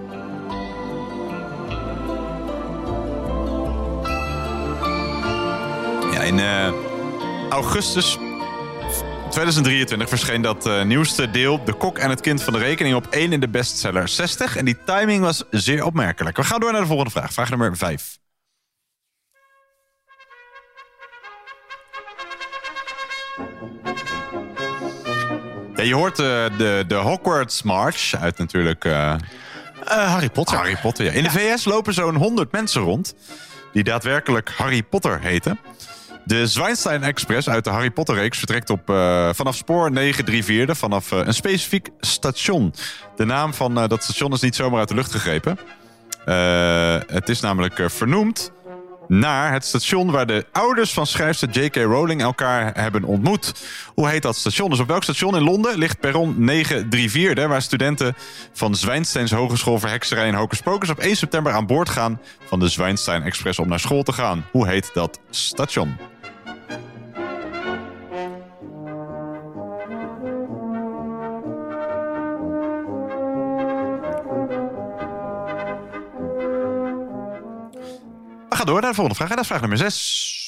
Ja, in eh, augustus 2023 verscheen dat eh, nieuwste deel... De Kok en het Kind van de Rekening op 1 in de bestseller 60. En die timing was zeer opmerkelijk. We gaan door naar de volgende vraag. Vraag nummer 5. Ja, je hoort eh, de, de Hogwarts March uit natuurlijk... eh, Harry Potter. Harry Potter, ja. In de VS lopen zo'n 100 mensen rond... die daadwerkelijk Harry Potter heten. De Zwijnstein Express uit de Harry Potter-reeks vertrekt op, eh, vanaf spoor 934... vanaf eh, een specifiek station. De naam van eh, dat station is niet zomaar uit de lucht gegrepen. Eh, het is namelijk eh, vernoemd naar het station waar de ouders van schrijfster J.K. Rowling elkaar hebben ontmoet. Hoe heet dat station? Dus op welk station in Londen ligt perron 934, waar studenten van Zwijnsteins Hogeschool voor Hekserij en Hocus Pocus op 1 september aan boord gaan van de Zwijnstein Express om naar school te gaan? Hoe heet dat station? Gaan door naar de volgende vraag. En dat is vraag nummer 6.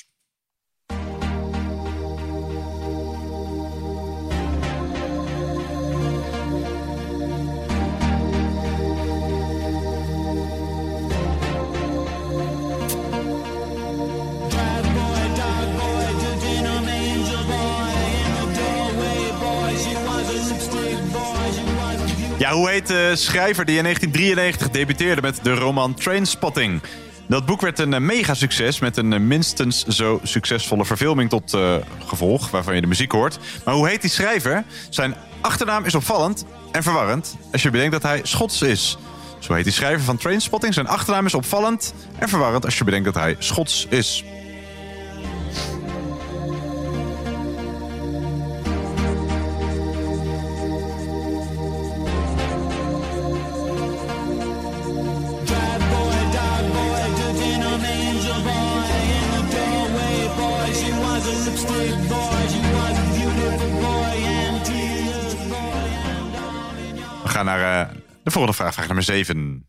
Ja, hoe heet de schrijver die in 1993 debuteerde met de roman Trainspotting? Dat boek werd een mega succes met een eh, minstens zo succesvolle verfilming tot eh, gevolg, waarvan je de muziek hoort. Maar hoe heet die schrijver? Zijn achternaam is opvallend en verwarrend als je bedenkt dat hij Schots is. Zo heet die schrijver van Trainspotting. Zijn achternaam is opvallend en verwarrend als je bedenkt dat hij Schots is. Gaan naar eh, de volgende vraag, vraag nummer 7.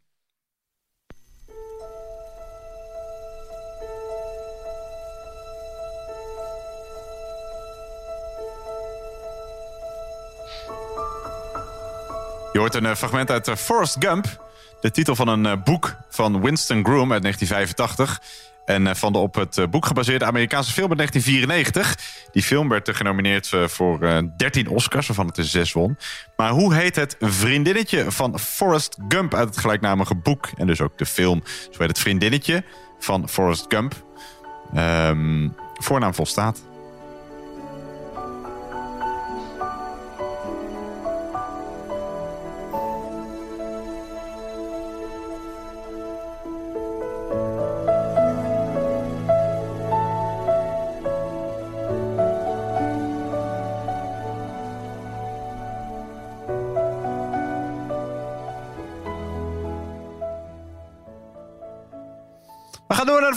Je hoort een eh, fragment uit eh, Forrest Gump. De titel van een boek van Winston Groom uit 1985. En eh, van de op het eh, boek gebaseerde Amerikaanse film uit 1994. Die film werd eh, genomineerd voor eh, 13 Oscars, waarvan het er 6 won. Maar hoe heet het vriendinnetje van Forrest Gump uit het gelijknamige boek? En dus ook de film. Zo heet het vriendinnetje van Forrest Gump. Ehm, voornaam volstaat.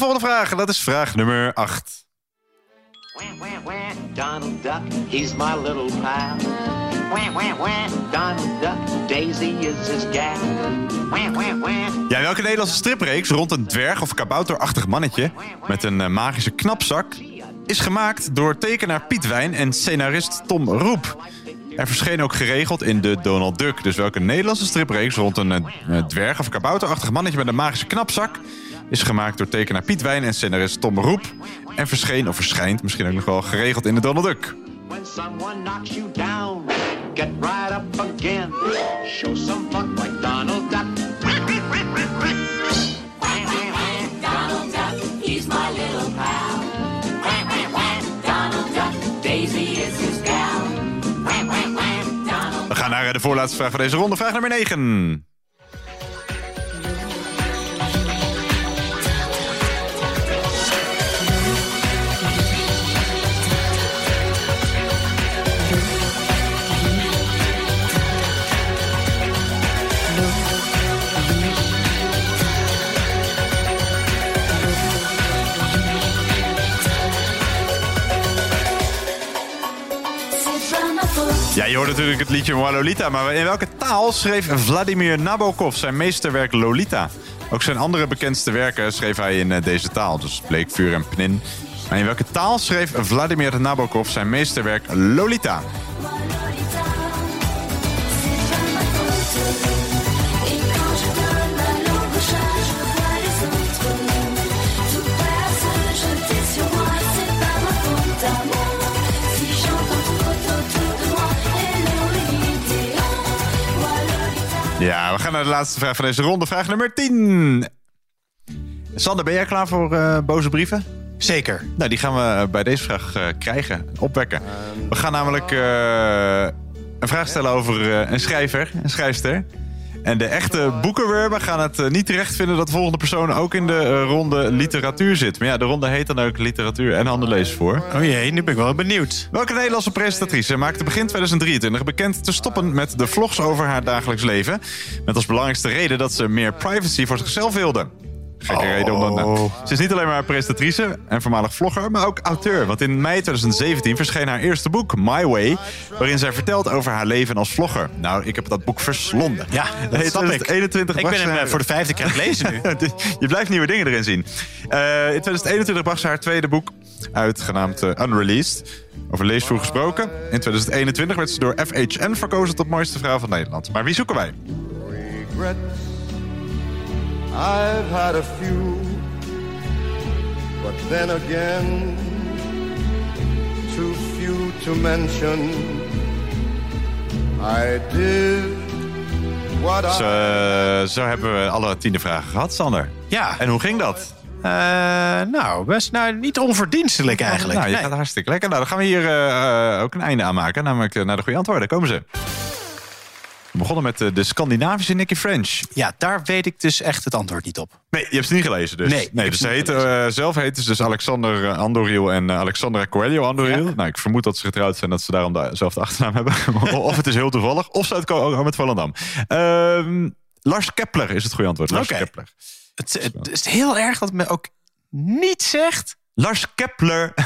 Volgende vraag. Dat is vraag nummer 8. Wah, wah, wah, Donald Duck, he's my little pal. Wah, wah, wah, Donald Duck, Daisy is his gal. Wah, wah, wah. Ja, welke Nederlandse stripreeks rond een dwerg- of kabouterachtig mannetje met een eh, magische knapzak is gemaakt door tekenaar Piet Wijn en scenarist Tom Roep? Er verscheen ook geregeld in de Donald Duck. Dus welke Nederlandse stripreeks rond een eh, dwerg- of kabouterachtig mannetje met een magische knapzak is gemaakt door tekenaar Piet Wijn en scenarist Tom Roep en verscheen of verschijnt misschien ook nog wel geregeld in de Donald Duck? When someone knocks you down, get right up again. Show some pluck like Donald Duck. Donald Duck, he's my little pal. Wah, wah, wah, Donald Duck, Daisy is his gal. Wah, wah, wah, Donald We gaan naar eh, de voorlaatste vraag van deze ronde, vraag nummer 9. Je hoort natuurlijk het liedje Lolita, maar in welke taal schreef Vladimir Nabokov zijn meesterwerk Lolita? Ook zijn andere bekendste werken schreef hij in eh, deze taal, dus Bleek, Vuur en Pnin. Maar in welke taal schreef Vladimir Nabokov zijn meesterwerk Lolita? Ja, we gaan naar de laatste vraag van deze ronde, vraag nummer 10. Sander, ben jij klaar voor eh, boze brieven? Zeker. Nou, die gaan we bij deze vraag eh, krijgen, opwekken. We gaan namelijk eh, een vraag stellen over eh, een schrijver, een schrijfster. En de echte boekenwerber gaan het eh, niet terecht vinden dat de volgende persoon ook in de eh, ronde literatuur zit. Maar ja, de ronde heet dan ook literatuur en handellees voor. Oh jee, nu ben ik wel benieuwd. Welke Nederlandse presentatrice maakte begin 2023 bekend te stoppen met de vlogs over haar dagelijks leven? Met als belangrijkste reden dat ze meer privacy voor zichzelf wilde. Gekke reden om dan... nou, Ze is niet alleen maar presentatrice en voormalig vlogger, maar ook auteur. Want in mei 2017 verscheen haar eerste boek, My Way... waarin zij vertelt over haar leven als vlogger. Nou, ik heb dat boek verslonden. Ja, dat In snap ik. 2021 Ik ben hem eh, voor de vijfde keer aan het lezen nu. Je blijft nieuwe dingen erin zien. Eh, in 2021 bracht ze haar tweede boek uit, genaamd eh, Unreleased. Over leesvoer gesproken. In 2021 werd ze door FHN verkozen tot mooiste vrouw van Nederland. Maar wie zoeken wij? regrets. I've had a few, but then again, too few to mention. I did what I. Zo, zo hebben we alle tiende vragen gehad, Sander. Ja. En hoe ging dat? Eh, nou, best nou, niet onverdienstelijk eigenlijk. Nou, je Nee. gaat hartstikke lekker. Nou, dan gaan we hier eh, eh, ook een einde aan maken. Namelijk eh, naar de goede antwoorden. Komen ze. We begonnen met eh, de Scandinavische Nicky French. Ja, daar weet ik dus echt het antwoord niet op. Nee, je hebt ze niet gelezen dus. Nee, heb dus ze heet, eh, zelf heet ze dus Alexander eh, Andoriel en Alexandra Coelho Andoriel. Nou, ik vermoed dat ze getrouwd zijn dat ze daarom dezelfde achternaam hebben. of het is heel toevallig. Of ze uitkomen met Volendam. Ehm, Lars Kepler is het goede antwoord. Lars. Kepler. Het, het is heel erg dat het me ook niet zegt. Lars Kepler.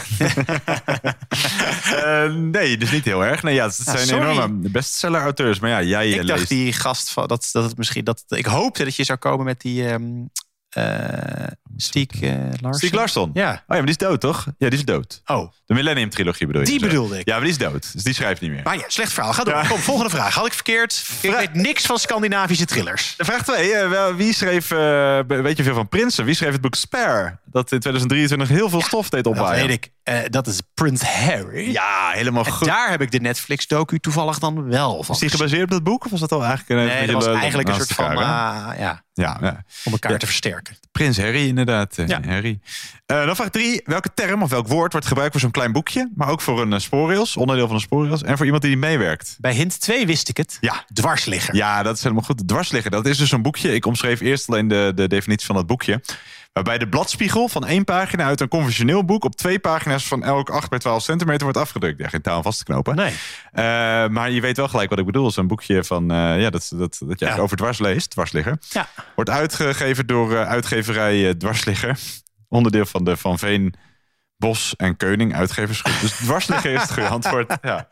Eh, nee, dus niet heel erg. Nee, ja, het Ah, zijn sorry. enorme bestseller-auteurs. Maar ja, jij Ik dacht die gast van dat, dat het misschien dat ik hoopte dat je zou komen met die ehm eh Stiek eh, Larsson. Stieg Larsson. Ja. Oh ja, maar die is dood, toch? Ja, die is dood. Oh. De Millennium-trilogie bedoel je? Die bedoelde ik. Ja, maar die is dood. Dus die schrijft niet meer. Maar ja, slecht verhaal. Ga door. Ja. Kom, volgende vraag. Had ik verkeerd? Ik weet niks van Scandinavische thrillers. Vraag 2. wie schreef, eh, weet je veel van Prinsen? Wie schreef het boek Spare? Dat in 2023 heel veel stof deed Dat opwaaien. weet ik. Eh, dat is Prince Harry. Ja, helemaal En goed. daar heb ik de Netflix-docu toevallig dan wel van. Is die gebaseerd op dat boek? Of was dat al eigenlijk een Nee, dat was eigenlijk een soort van, ja, ja, ja. om elkaar te versterken. Prins Harry, inderdaad. Eh, Ja. Harry. Eh, dan vraag 3. Welke term of welk woord wordt gebruikt voor zo'n klein boekje? Maar ook voor een uh, spoorrails, onderdeel van een spoorrails. En voor iemand die meewerkt. Bij hint 2 wist ik het. Ja. Dwarsligger. Ja, dat is helemaal goed. Dwarsliggen, dat is dus een boekje. Ik omschreef eerst alleen de, de definitie van dat boekje. Waarbij de bladspiegel van één pagina uit een conventioneel boek... op twee pagina's van elk 8 bij 12 centimeter wordt afgedrukt. Ja, geen aan vast te knopen. Nee. Eh, maar je weet wel gelijk wat ik bedoel. Zo'n boekje van, eh, ja, dat, dat, dat je Ja. over dwars leest, dwarsligger. Ja. Wordt uitgegeven door eh, uitgeverij Dwarsligger. Onderdeel van de Van Veen, Bos en Keuning uitgeversgroep. Dus dwarsligger is het goede antwoord. Ja.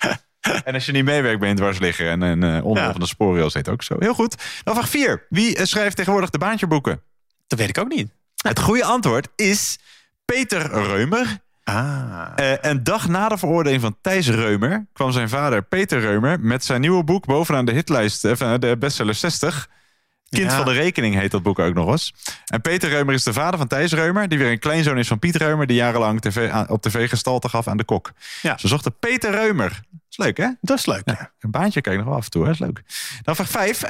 En als je niet meewerkt bij een dwarsligger en een onderdeel Ja. van de spoorrails heet ook zo. Heel goed. Dan vraag 4. Wie schrijft tegenwoordig de baantjeboeken? Dat weet ik ook niet. Het goede antwoord is Peter Reumer. Ah. Eh, en dag na de veroordeling van Thijs Reumer kwam zijn vader Peter Reumer met zijn nieuwe boek bovenaan de hitlijst, eh, de bestseller 60. Kind Ja. van de rekening heet dat boek ook nog eens. En Peter Reumer is de vader van Thijs Reumer, die weer een kleinzoon is van Piet Reumer, die jarenlang TV, op tv gestalte gaf aan de kok. Ja. Ze zochten Peter Reumer. Dat is leuk, hè? Dat is leuk. Ja, een baantje kijk ik nog wel af en toe, hè? Dat is leuk. Dan vraag 5.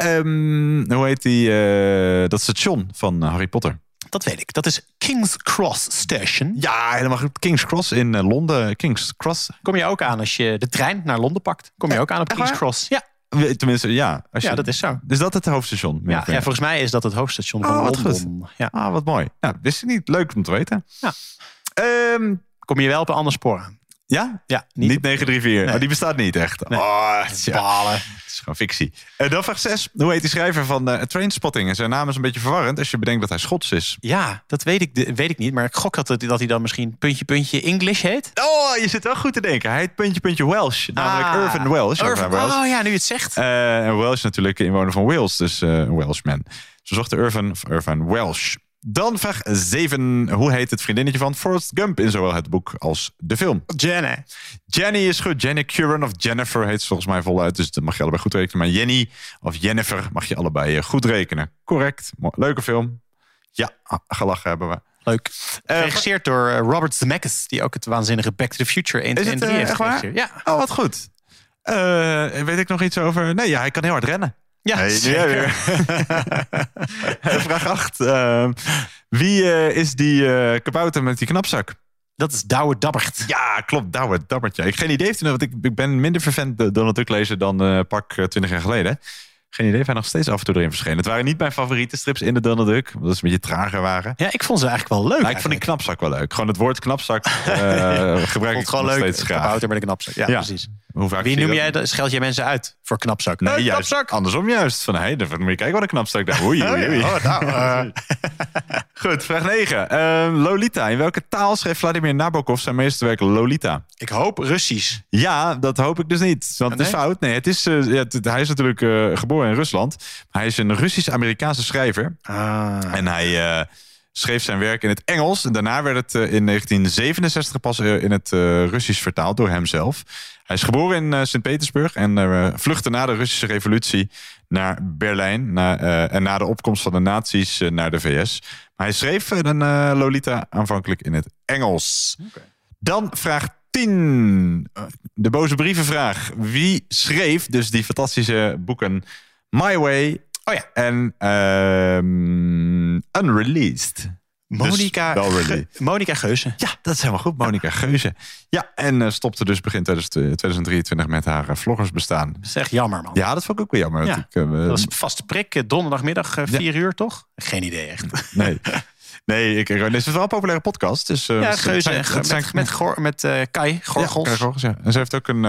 hoe heet die? eh, dat station van eh, Harry Potter. Dat weet ik. Dat is King's Cross Station. Ja, helemaal goed. King's Cross in eh, Londen. King's Cross. Kom je ook aan als je de trein naar Londen pakt? Kom je ook aan op King's waar? Cross? Ja. Tenminste, ja. Als je, Ja, dat is zo. Is dat het hoofdstation? Ja, ja, volgens mij is dat het hoofdstation van Oh, wat Londen. Ja. Ah, wat mooi. Ja, wist ik niet. Leuk om te weten. Ja. Ehm, Kom je wel op een ander spoor aan? Ja? Ja, Niet, niet, 934. Nee. Oh, die bestaat niet echt. Nee. Oh, het is, ja, balen. het is gewoon fictie. Dan vraag 6. Hoe heet die schrijver van uh, Trainspotting? En Zijn naam is een beetje verwarrend als je bedenkt dat hij Schots is. Ja, dat weet ik, weet ik niet. Maar ik gok dat, dat hij dan misschien puntje puntje English heet. Oh, je zit wel goed te denken. Hij heet puntje puntje Welsh. Namelijk Ah. Irvin Welsh. Irvin- Welsh. Oh ja, nu je het zegt. Eh, en Welsh natuurlijk inwoner van Wales, dus eh, een Welshman. Ze zochten Irvin, Irvin Welsh. Dan vraag 7. Hoe heet het vriendinnetje van Forrest Gump in zowel het boek als de film? Jenny. Jenny is goed. Jenny Curran of Jennifer heet ze volgens mij voluit. Dus dat mag je allebei goed rekenen. Maar Jenny of Jennifer mag je allebei eh, goed rekenen. Correct. Leuke film. Ja, ah, gelachen hebben we. Leuk. Eh, Geregisseerd door eh, Robert Zemeckis, die ook het waanzinnige Back to the Future 1, Is 2 en het 3 eh, heeft geregisseerd. Ja. Oh, wat goed. Weet ik nog iets over? Nee, ja, hij kan heel hard rennen. Ja, Hey, zeker. weer. Vraag 8. wie eh, is die eh, kabouter met die knapzak? Dat is Douwe Dabbert. Ja, klopt. Douwe Dabbertje. Ik heb geen idee nog, want ik, ik ben minder vervent de Donald Duck lezer dan eh, pak eh, 20 jaar geleden. Geen idee of hij nog steeds af en toe erin verschenen. Het waren niet mijn favoriete strips in de Donald Duck. Omdat ze een beetje trager waren. Ja, ik vond ze eigenlijk wel leuk. Maar ik vond die knapzak wel leuk. Gewoon het woord knapzak eh gebruik ik het gewoon nog leuk. steeds graag. Kabouter met een knapzak. Ja, Ja. precies. Hoe vaak Wie noem jij, dat? scheld jij mensen uit voor knapzak? Nee, Eh, juist. knapzak. Andersom juist. Van, hey, dan moet je kijken wat een knapstuk daar. Oei, oei, oei. Oh, nou, eh. Goed, vraag 9. Ehm, Lolita. In welke taal schreef Vladimir Nabokov zijn meesterwerk Lolita? Ik hoop Russisch. Ja, dat hoop ik dus niet. Want het is Nee? fout. Nee, het is, eh, ja, het- hij is natuurlijk geboren in Rusland. Hij is een Russisch-Amerikaanse schrijver. Ah. En hij schreef zijn werk in het Engels. En daarna werd het eh, in 1967 pas eh, in het eh, Russisch vertaald door hemzelf. Hij is geboren in Sint-Petersburg en vluchtte na de Russische revolutie naar Berlijn. Na, en na de opkomst van de nazi's naar de VS. Maar hij schreef een Lolita aanvankelijk in het Engels. Dan vraag 10. Eh, De boze brievenvraag. Wie schreef dus die fantastische boeken My Way Oh ja. en ehm, Unreleased? Monica, Dus Ge-. Monica Geuze. Ja, dat is helemaal goed. Monica Geuze. Ja, en eh, stopte dus begin 2000 2023 met haar eh, vloggersbestaan. Dat is echt jammer, man. Ja, dat vond ik ook wel jammer. Ja, ik, eh, Dat was een vaste prik, donderdagmiddag, eh, vier uur, toch? Geen idee, echt. Nee. Nee, ik, dit is wel een populaire podcast. Dus, Ja, Geuze zijn- Ge- zijn- met, met, met Kai, Gorgels. Ja, Gorgels, ja. En ze heeft ook een...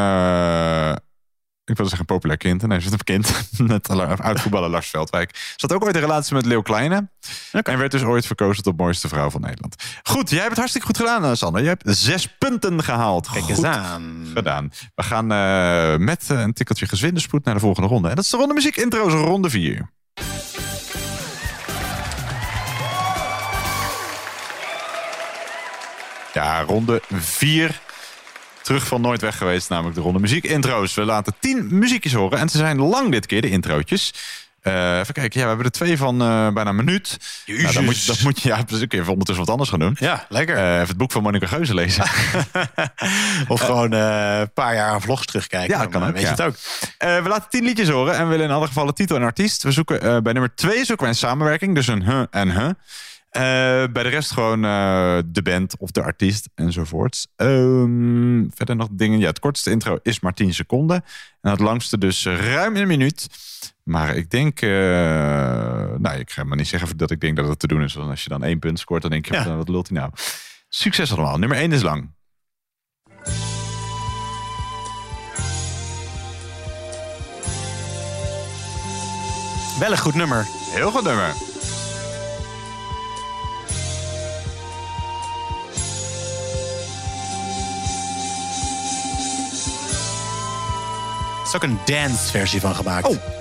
ik wilde zeggen populair kind. Nee, ze heeft een kind. Met oud-voetballer Lars Veldwijk. Ze had ook ooit een relatie met Leeuw Kleine. En werd dus ooit verkozen tot mooiste vrouw van Nederland. Goed, jij hebt het hartstikke goed gedaan, eh, Sander. Je hebt zes punten gehaald. Kijk eens Goed aan. gedaan. We gaan eh, met eh, een tikkeltje gezwinde spoed naar de volgende ronde. En dat is de ronde muziek intro's, ronde 4. Ja, ronde 4. Terug van nooit weg geweest, namelijk de ronde muziek intro's. We laten 10 muziekjes horen. En ze zijn lang dit keer, de introotjes. Eh, even kijken, ja, we hebben er twee van eh, bijna een minuut. Nou, dan, moet je, dan moet je, ja, dus even ondertussen wat anders gaan doen. Ja, lekker. Eh, even het boek van Monica Geuze lezen. Of gewoon een paar jaar aan vlogs terugkijken. Ja, dan, kan ook, Weet ja. je het ook. We laten tien liedjes horen en we willen in alle gevallen titel en artiest. We zoeken bij nummer twee zoeken we een samenwerking, dus een huh en huh. Eh, bij de rest gewoon eh, de band of de artiest enzovoorts. Ehm, verder nog dingen. Ja, het kortste intro is maar 10 seconden. En het langste dus ruim een minuut. Maar ik denk, eh, nou, ik ga maar niet zeggen dat ik denk dat het te doen is. Want als je dan één punt scoort, dan denk je, Ja. wat, wat lult hij nou? Succes allemaal. Nummer 1 is lang. Wel een goed nummer. Heel goed nummer. Is ook een dance versie van gemaakt. Oh.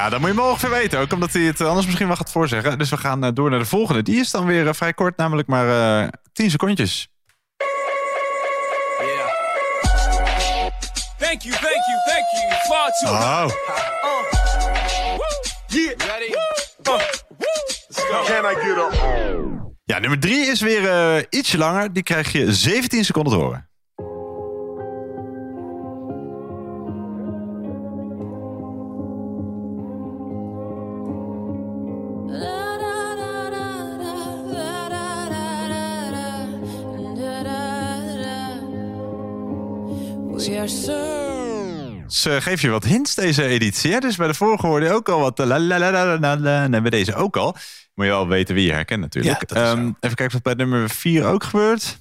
Ja, dat moet je me ongeveer weten. Ook omdat hij het anders misschien wel gaat voorzeggen. Dus we gaan eh, door naar de volgende. Die is dan weer eh, vrij kort, namelijk maar eh 10 secondjes. Thank you, thank you, thank you. Far too Oh. Yeah. Ready? Can I get a... Ja, nummer 3 is weer eh, ietsje langer. Die krijg je 17 seconden te horen. Ze geef je wat hints deze editie. Hè? Dus bij de vorige hoorde je ook al wat. eh, La, la, la, la, la, la, en bij deze ook al. Moet je wel weten wie je herkent natuurlijk. Ja, Ehm, even kijken wat bij nummer 4 ook gebeurt.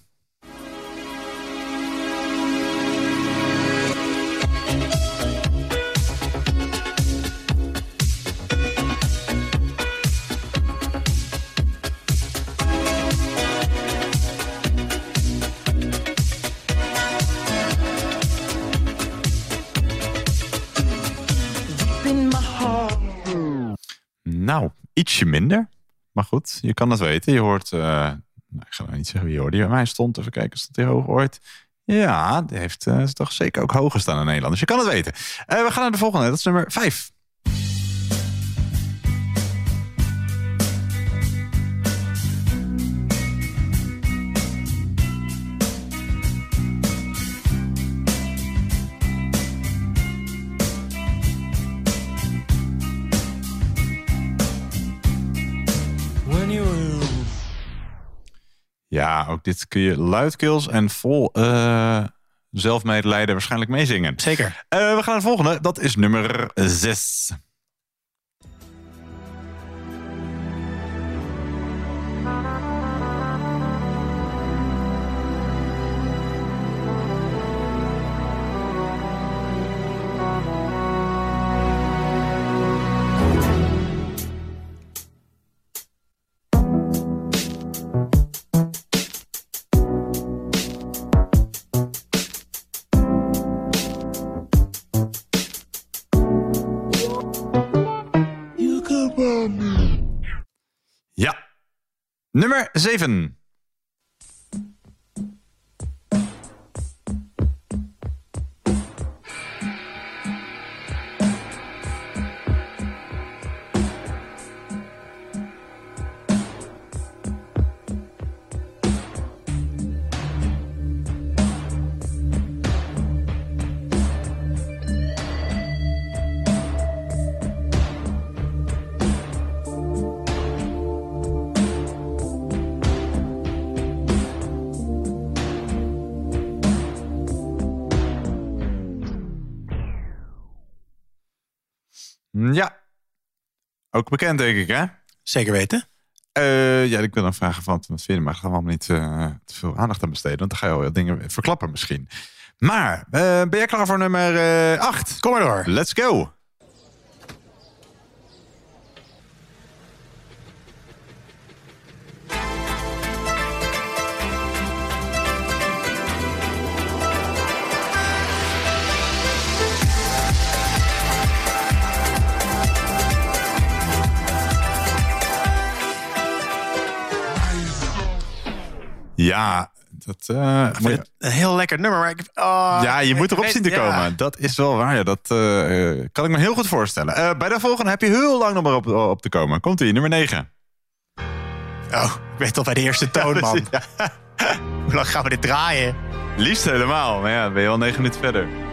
Ietsje minder. Maar goed, je kan het weten. Je hoort... eh, nou, ik ga nou niet zeggen wie hoorde. Bij mij stond. Even kijken, stond hij hoog ooit? Ja, die heeft eh, toch zeker ook hoger staan in Nederland. Dus je kan het weten. Eh, we gaan naar de volgende. Dat is nummer 5. Ja, ook dit kun je luidkeels en vol eh zelfmedelijden waarschijnlijk meezingen. Zeker. Eh, we gaan naar het volgende. Dat is nummer 6. Nummer 7. Ja. Ook bekend, denk ik, hè? Zeker weten. Eh, ja, ik wil dan vragen van, wat vind je, maar gaan we allemaal niet eh, te veel aandacht aan besteden, want dan ga je al dingen verklappen misschien. Maar, eh, ben jij klaar voor nummer 8? Kom maar door. Let's go. Ja, dat... het een heel lekker nummer, maar ik... oh, ja, je moet erop weet- zien te ja. komen. Dat is wel waar. Ja. Dat eh, eh, kan ik me heel goed voorstellen. Bij de volgende heb je heel lang nog maar op, op te komen. Komt ie, nummer 9. Oh, ik weet al bij de eerste toon, man. Hoe lang gaan we dit draaien? Liefst helemaal. Maar ja, ben je al 9 minuten verder.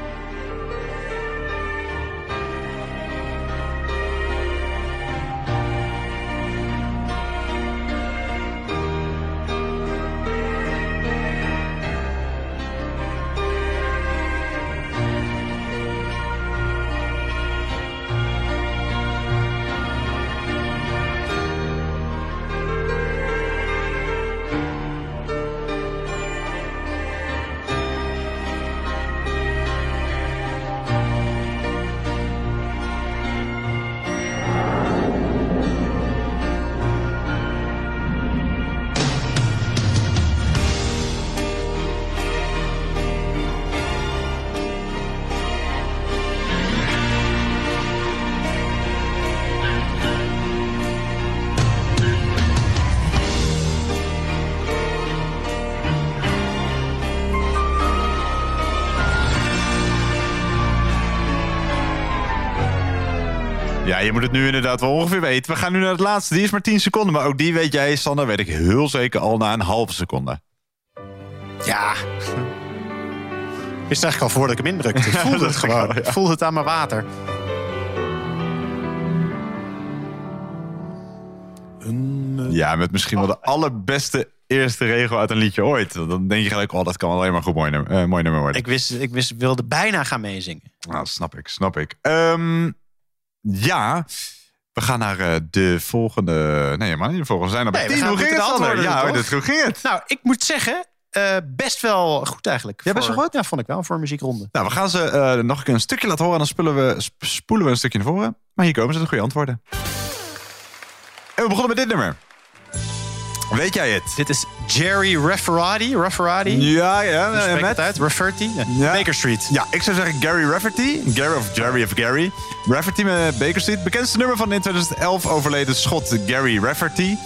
Moet het nu inderdaad wel ongeveer weten. We gaan nu naar het laatste. Die is maar 10 seconden. Maar ook die weet jij, Sander, weet ik heel zeker al na een halve seconde. Ja. Ik wist eigenlijk al voordat ik hem indrukte. Ik voelde het gewoon. al, ja. Ik voelde het aan mijn water. Ja, met misschien wel de allerbeste eerste regel uit een liedje ooit. Dan denk je gelijk, oh, dat kan alleen maar goed mooi nummer, eh, mooi nummer worden. Ik wist, ik wist, wilde bijna gaan meezingen. Nou, snap ik, snap ik. Ehm, ja, we gaan naar eh, de volgende... Nee, maar niet de volgende. We zijn er bij Nee, tien. Hoe ging het, antwoorden Ja, hoe ging het? Nou, ik moet zeggen, eh, best wel goed eigenlijk. Ja, best wel goed? Ja, vond ik wel, voor een muziekronde. Nou, we gaan ze eh, nog een keer een stukje laten horen... en dan spullen we, sp- spoelen we een stukje naar voren. Maar hier komen ze, de goede antwoorden. En we begonnen met dit nummer. Weet jij het? Dit is Jerry Rafferati. Rafferati? Ja, ja. Eh, met? uit? Rafferty? Ja. Ja. Baker Street. Ja, ik zou zeggen Gary Rafferty. Gary of Jerry of Gary. Rafferty met Baker Street. Bekendste nummer van in 2011 overleden schot Gary Rafferty.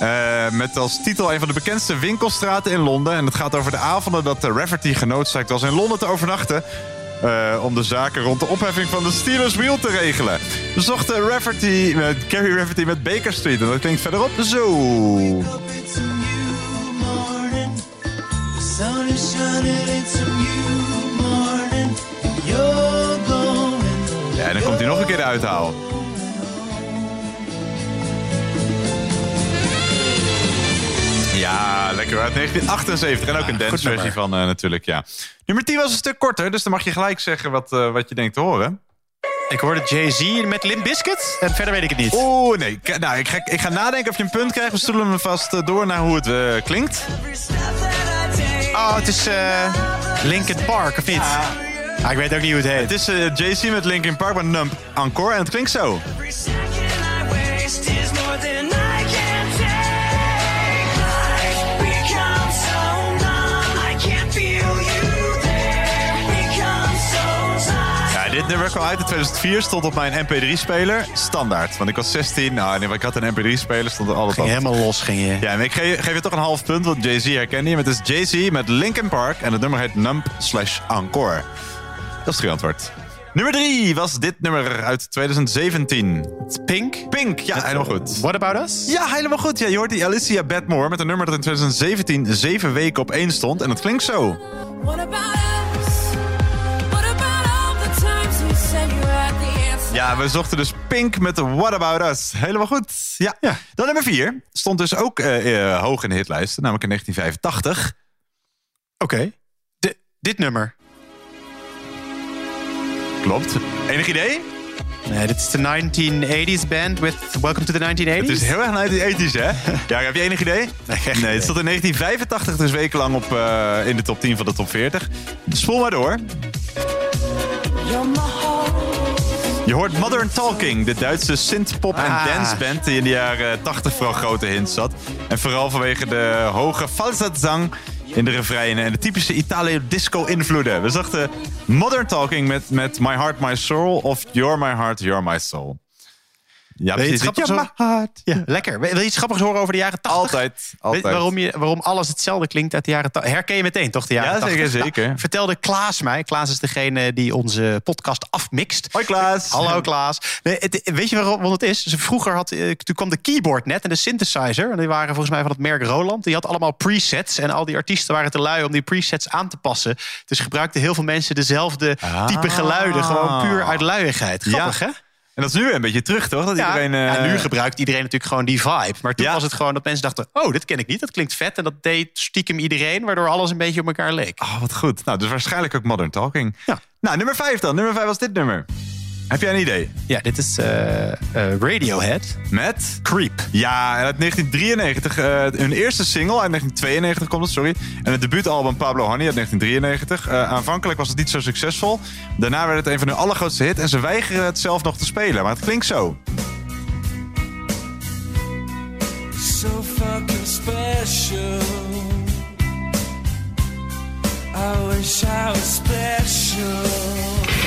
Eh, met als titel een van de bekendste winkelstraten in Londen. En het gaat over de avonden dat de Rafferty genoodzaakt was in Londen te overnachten. eh, om de zaken rond de opheffing van de Steelers Wheel te regelen. We zochten Rafferty met Gary Rafferty met Baker Street. En dat klinkt verderop zo. Sun is shining, it's a new morning. You're going Ja, en dan komt hij nog een keer de uithaal. Ja, lekker uit 1978. En ook een danceversie nummer. van eh, natuurlijk, ja. Nummer 10 was een stuk korter, dus dan mag je gelijk zeggen wat, eh, wat je denkt te horen. Ik hoorde Jay-Z met Limp Bizkit en verder weet ik het niet. Oeh, nee. K- Nou, ik ga, ik ga nadenken of je een punt krijgt. We stoelen hem vast eh, door naar hoe het klinkt. Oh, het is eh Linkin Park, of niet? Ah, ik weet ook niet hoe het heet. Het is eh, JC met Linkin Park met Nump Encore en het klinkt zo. Nummer kwam uit in 2004, stond op mijn MP3-speler. Standaard, want ik was 16. Nou, nee, maar ik had een MP3-speler, stond er altijd Ging helemaal los, ging je. Ja, en ik geef, geef je toch een half punt, want Jay-Z herkende je. Maar het is Jay-Z met Linkin Park en het nummer heet Nump slash Encore. Dat is het goede antwoord. Nummer 3 was dit nummer uit 2017. Pink? Pink, ja, helemaal goed. What About Us? Ja, helemaal goed. Ja, je hoort die Alicia Batmore met een nummer dat in 2017 zeven weken op één stond. En dat klinkt zo. What about us? Ja, we zochten dus Pink met What About Us. Helemaal goed. Ja. Dan nummer 4. Stond dus ook eh, eh, hoog in de hitlijsten, namelijk in 1985. Oké. Di- Dit nummer. Klopt. Enig idee? Nee, dit is de 1980s band with Welcome to the 1980s. Het is heel erg 1980s, hè? Ja, heb je enig idee? Nee, geen Nee, idee. het stond in 1985 dus wekenlang op, eh, in de top 10 van de top 40. Spoel maar door. Je hoort Modern Talking, de Duitse synth-pop en Ah. danceband die in de jaren 80 vooral grote hints had. En vooral vanwege de hoge falsetzang in de refreinen en de typische Italo-disco-invloeden. We zochten Modern Talking met, met My Heart, My Soul of You're My Heart, You're My Soul. Ja, precies. grappigs Ja? Ja, lekker. Wil je iets grappigs horen over de jaren 80? Altijd, altijd. Weet je waarom, je, waarom alles hetzelfde klinkt uit de jaren 80? Herken je meteen, toch, de jaren Ja, 80? zeker, Nou, zeker. vertelde Klaas mij. Klaas is degene die onze podcast afmixt. Hoi Klaas. Hallo Klaas. Nee, het, weet je waarom het is? Vroeger had, eh, toen kwam de keyboard net en de synthesizer. En die waren volgens mij van het merk Roland. Die had allemaal presets. En al die artiesten waren te lui om die presets aan te passen. Dus gebruikten heel veel mensen dezelfde type geluiden. Gewoon puur uit luiigheid. Grappig, Ja. hè? En dat is nu een beetje terug, toch? Dat Ja, iedereen... eh, ja, nu gebruikt iedereen natuurlijk gewoon die vibe. Maar toen Ja. was het gewoon dat mensen dachten... oh, dit ken ik niet, dat klinkt vet. En dat deed stiekem iedereen, waardoor alles een beetje op elkaar leek. Oh, wat goed. Nou, dus waarschijnlijk ook Modern Talking. Ja. Nou, nummer 5 dan. Nummer 5 was dit nummer. Heb jij een idee? Ja, dit is eh, eh, Radiohead. Met? Creep. Ja, en uit 1993. eh hun eerste single, uit 1992 komt het, sorry. En het debuutalbum Pablo Honey uit 1993. Eh, aanvankelijk was het niet zo succesvol. Daarna werd het een van hun allergrootste hits. En ze weigeren het zelf nog te spelen. Maar het klinkt zo. so fucking special. I wish I was special.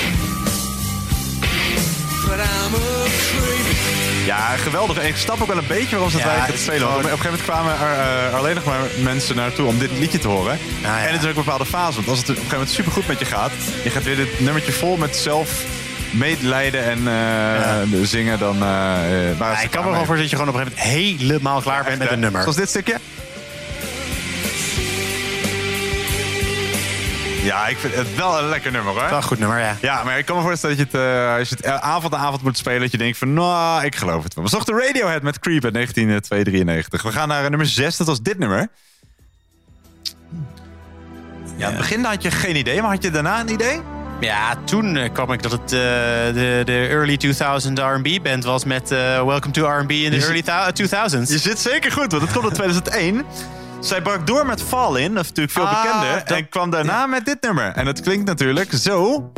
Ja, geweldig. Ik snap ook wel een beetje waarom ze het Ja, het te spelen. Want op gewoon- een gegeven moment kwamen er eh, alleen nog maar mensen naartoe om dit liedje te horen. ja. En het is ook een bepaalde fase. Want als het op een gegeven moment supergoed met je gaat... je gaat weer dit nummertje vol met zelf medelijden en eh, zingen... dan... eh eh, ze ik kan me wel voorstellen dat je gewoon op een gegeven moment helemaal klaar bent met een nummer. Zoals dit stukje. Ja, ik vind het wel een lekker nummer hoor. Wel een goed nummer, ja. Ja, maar ik kan me voorstellen dat je het, eh, als je het avond aan avond moet spelen, dat je denkt van, nou, ik geloof het wel. We zochten Radiohead met Creep uit 1993. We gaan naar eh, nummer 6, dat was dit nummer. Ja, in het begin had je geen idee, maar had je daarna een idee? Ja, toen eh, kwam ik dat het eh, de, de early 2000 R&B band was met eh, Welcome to R&B in Je early thou- 2000s. Je zit zeker goed, want het komt in 2001. Zij brak door met Fall In, dat is natuurlijk veel Ah, bekender. dat- En kwam daarna met dit nummer. En dat klinkt natuurlijk zo.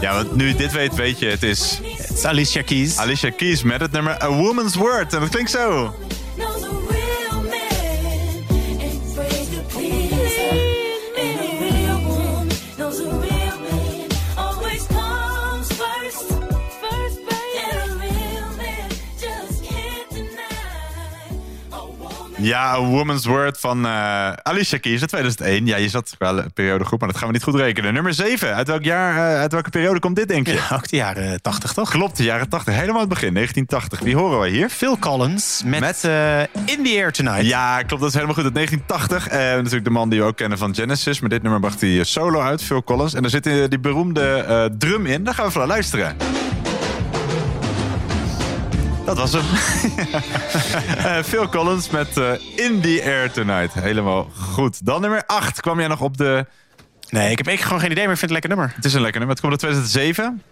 Ja, want nu je dit weet, weet je, het is Het is Alicia Keys. Alicia Keys met het nummer A Woman's Word. En dat klinkt zo. Ja, A Woman's Word van eh, Alicia Keys uit 2001. Ja, je zat wel een periode goed, maar dat gaan we niet goed rekenen. Nummer 7. Uit welk jaar, eh, uit welke periode komt dit, denk je? Ja, ook de jaren 80, toch? Klopt, de jaren 80. Helemaal het begin, 1980. Wie horen we hier? Phil Collins met, eh, In the Air Tonight. Ja, klopt. Dat is helemaal goed. Uit 1980. Eh, natuurlijk de man die we ook kennen van Genesis. Maar dit nummer bracht hij solo uit, Phil Collins. En daar zit die beroemde drum in. Daar gaan we naar luisteren. Dat was hem. Eh, Phil Collins met eh, In the Air Tonight. Helemaal goed. Dan nummer 8 kwam jij nog op de... Nee, ik heb echt gewoon geen idee, maar ik vind het een lekker nummer. Het is een lekker nummer. Het komt uit 2007.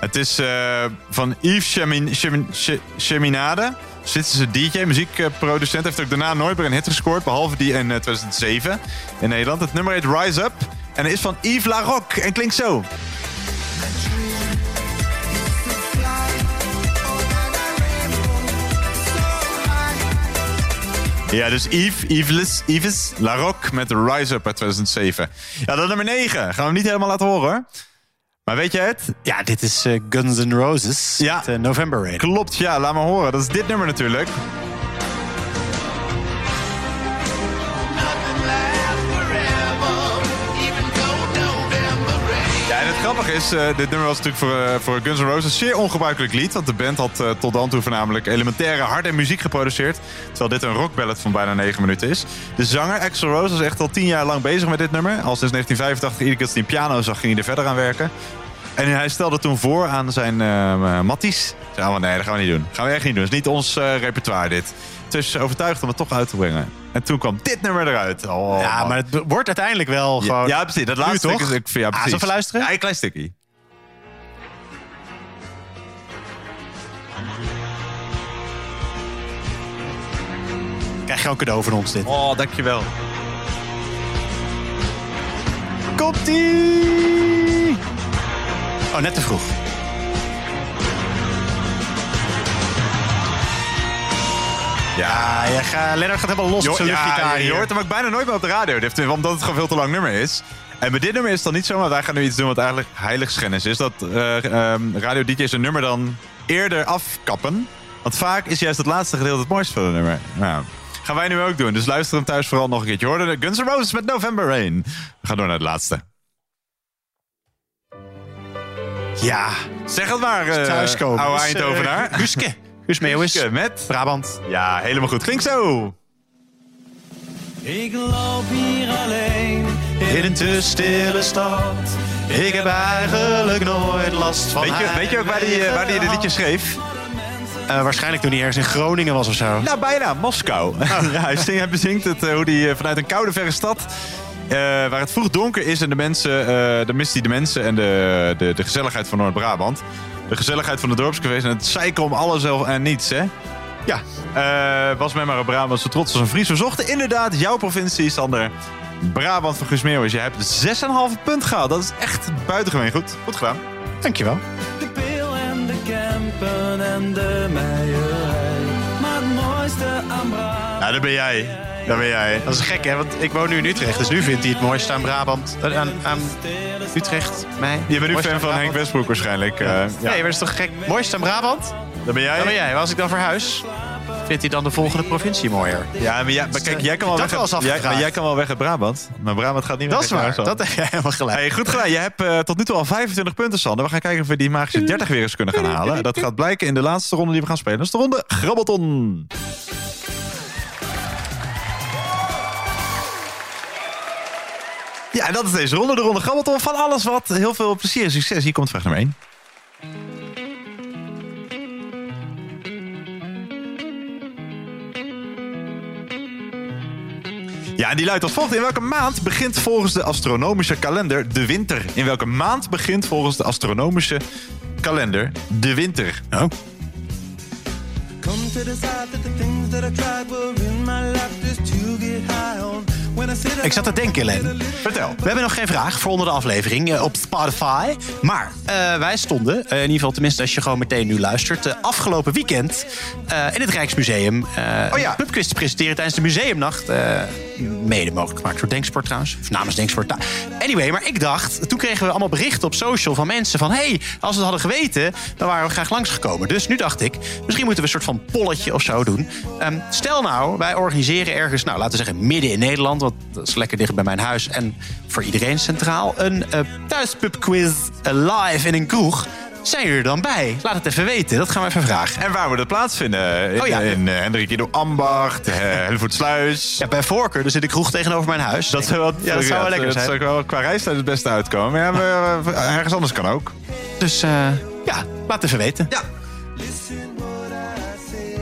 Het is eh, van Yves Chemin, Chemin, Che- Cheminade. Zwitserse DJ, muziekproducent. Heeft ook daarna nooit meer een hit gescoord. Behalve die in eh, 2007 in Nederland. Het nummer heet Rise Up. En is van Yves Larocque. En klinkt zo. Ja, dus Yves, Yves, Yves Larocque met Rise Up uit 2007. Ja, dan nummer 9. Gaan we hem niet helemaal laten horen hoor. Maar weet je het? Ja, dit is eh, Guns N' Roses. Ja. Met, eh, November Rain. Klopt, ja, laat maar horen. Dat is dit nummer natuurlijk. Het grappige is, eh, dit nummer was natuurlijk voor, eh, voor Guns N' Roses een zeer ongebruikelijk lied. Want de band had eh, tot dan toe voornamelijk elementaire harde muziek geproduceerd. Terwijl dit een rockballad van bijna 9 minuten is. De zanger Axl Rose was echt al 10 jaar lang bezig met dit nummer. Al sinds 1985, iedere keer als hij een piano zag, ging hij er verder aan werken. En hij stelde toen voor aan zijn matties. Zei, oh, nee, dat gaan we niet doen. gaan we echt niet doen. Dat is niet ons repertoire dit. Ze overtuigd om het toch uit te brengen. En toen kwam dit nummer eruit. Oh, ja, maar het wordt uiteindelijk wel gewoon... Ja, precies. Dat laatste stuk is... Ik, ja, Ah, precies. zullen we luisteren? Ja, een klein stukje. Krijg je ook een cadeau van ons dit. Oh, dankjewel. Komt-ie! Oh, net te vroeg. Ja, Ja, ga, Lennart gaat helemaal los op zijn luchtgitaar je hoort hem ook bijna nooit meer op de radio. Dit Omdat het gewoon veel te lang nummer is. En bij dit nummer is het dan niet zo, maar wij gaan nu iets doen wat eigenlijk heiligschennis is. Dat eh, ehm, radio-dj's een nummer dan eerder afkappen. Want vaak is juist het laatste gedeelte het mooiste van het nummer. Nou, gaan wij nu ook doen. Dus luister hem thuis vooral nog een keertje. Hoorde Guns N' Roses met November Rain. We gaan door naar het laatste. Ja, Zeg het maar, eh thuiskomen. oude Dus, eh, Eindhovenaar. Guus Meeuwis. Met... Brabant. Ja, helemaal goed. Klinkt zo. Ik loop hier alleen In een te stille stad. Ik heb eigenlijk nooit last van Weet je, weet je ook waar die, eh, waar die de liedjes schreef? Eh, waarschijnlijk toen hij ergens in Groningen was of zo. Nou, bijna. Moskou. ja, hij, zingt, hij bezingt het, eh, hoe hij vanuit een koude verre stad... eh, waar het vroeg donker is en de mensen, eh dan mist hij de mensen en de, de, de gezelligheid van Noord-Brabant. De gezelligheid van de dorpscafés en het zeiken om alles en niets, hè? Ja, eh, was mij maar een Brabantse trots als een Fries. We zochten inderdaad jouw provincie, Sander. Brabant van Guus Meeuwis. Je hebt 6,5 punt gehaald. Dat is echt buitengemeen goed. Goed gedaan. Dankjewel. de pil en de campen en de meierij. Maar het mooiste aan Brabant... Nou, daar ben jij. Daar ben jij. Dat is gek, hè? Want ik woon nu in Utrecht. Dus nu vindt hij het mooiste aan Brabant. eh, Aan, aan Utrecht. Mij. Je bent nu fan van Brabant. Henk Westbroek waarschijnlijk. eh, ja. Nee, maar dat is toch gek? Mooiste aan Brabant? Daar ben jij. Dat ben jij. Maar als ik dan verhuis, vindt hij dan de volgende provincie mooier. Ja, maar, maar kijk, jij kan wel Dat weg, wel jij, maar jij kan wel weg uit Brabant. Maar Brabant gaat niet weg Dat is waar. Dat heb jij helemaal gelijk. Hey, goed gedaan. Je hebt eh, tot nu toe al 25 punten, Sander. We gaan kijken of we die magische 30 weer eens kunnen gaan halen. Dat gaat blijken in de laatste ronde die we gaan spelen. Dat is de ronde Grabbelton. Ja, dat is deze ronde. De ronde Grabbelton van alles wat. Heel veel plezier en succes. Hier komt vraag nummer 1. Ja, en die luidt als volgt. In welke maand begint volgens de astronomische kalender de winter? In welke maand begint volgens de astronomische kalender de winter? Oh. In. Ik zat te denken, Len. Vertel. We hebben nog geen vraag voor onder de aflevering eh, op Spotify. Maar eh, wij stonden, eh, in ieder geval tenminste als je gewoon meteen nu luistert... afgelopen weekend in het Rijksmuseum Oh ja. een pubquiz te presenteren tijdens de museumnacht. mede mogelijk gemaakt door Denksport trouwens. Of namens Denksport. Anyway, maar ik dacht, toen kregen we allemaal berichten op social van mensen van... hey, als we het hadden geweten, dan waren we graag langsgekomen. Dus nu dacht ik, misschien moeten we een soort van polletje of zo doen. Ehm, stel nou, wij organiseren ergens, nou laten we zeggen midden in Nederland... want dat is lekker dicht bij mijn huis en voor iedereen centraal... een uh, thuispubquiz eh, live in een kroeg. Zijn jullie er dan bij? Laat het even weten, dat gaan we even vragen. En waar moet het plaatsvinden? In, Oh ja. in uh, Hendrik Ido Ambacht, uh. Ja, bij voorkeur, er zit een kroeg tegenover mijn huis. Dat zou wel, ja, dat zou wel lekker dat zijn. zou wel qua reistijd het beste uitkomen. Ja, maar, ergens anders kan ook. Dus uh, Ja, laat even weten. Ja.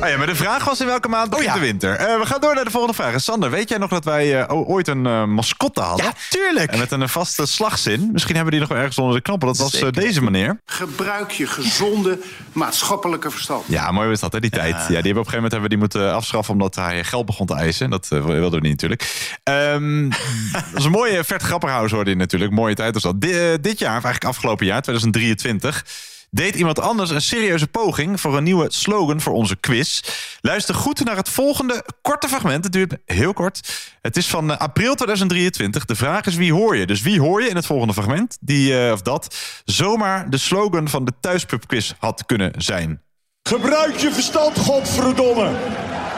Oh ja, maar de vraag was in welke maand begint ja. de winter? Eh, we gaan door naar de volgende vraag. Sander, weet jij nog dat wij eh, ooit een eh, mascotte hadden? Ja, tuurlijk. En met een vaste slagzin. Misschien hebben we die nog wel ergens onder de knoppen. Dat was deze meneer. Gebruik je gezonde maatschappelijke verstand. Ja, mooi was dat, hè, die tijd. Ja, die hebben op een gegeven moment hebben we die moeten afschaffen... omdat hij geld begon te eisen. Dat wilden we niet natuurlijk. Ehm, dat was een mooie Vert Grapperhaus hoorde je natuurlijk. Mooie tijd was dat. Di- dit jaar, of eigenlijk afgelopen jaar, 2023... deed iemand anders een serieuze poging... voor een nieuwe slogan voor onze quiz. Luister goed naar het volgende korte fragment. Het duurt heel kort. Het is van eh, april 2023. De vraag is wie hoor je? Dus wie hoor je in het volgende fragment... die, eh, of dat zomaar de slogan van de thuispubquiz had kunnen zijn? Gebruik je verstand, godverdomme.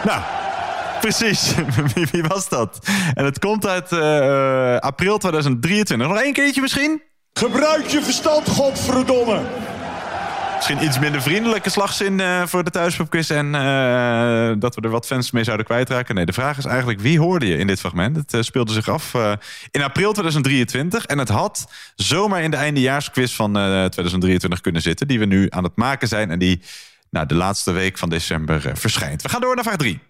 Nou, precies. wie, was dat? En het komt uit eh, april 2023. Nog één keertje misschien? Gebruik je verstand, godverdomme. Misschien iets minder vriendelijke slagzin eh, voor de thuispubquiz... en eh, dat we er wat fans mee zouden kwijtraken. Nee, de vraag is eigenlijk wie hoorde je in dit fragment? Het eh, speelde zich af in april 2023... en het had zomaar in de eindejaarsquiz van eh, 2023 kunnen zitten... die we nu aan het maken zijn en die nou, de laatste week van december verschijnt. We gaan door naar vraag 3.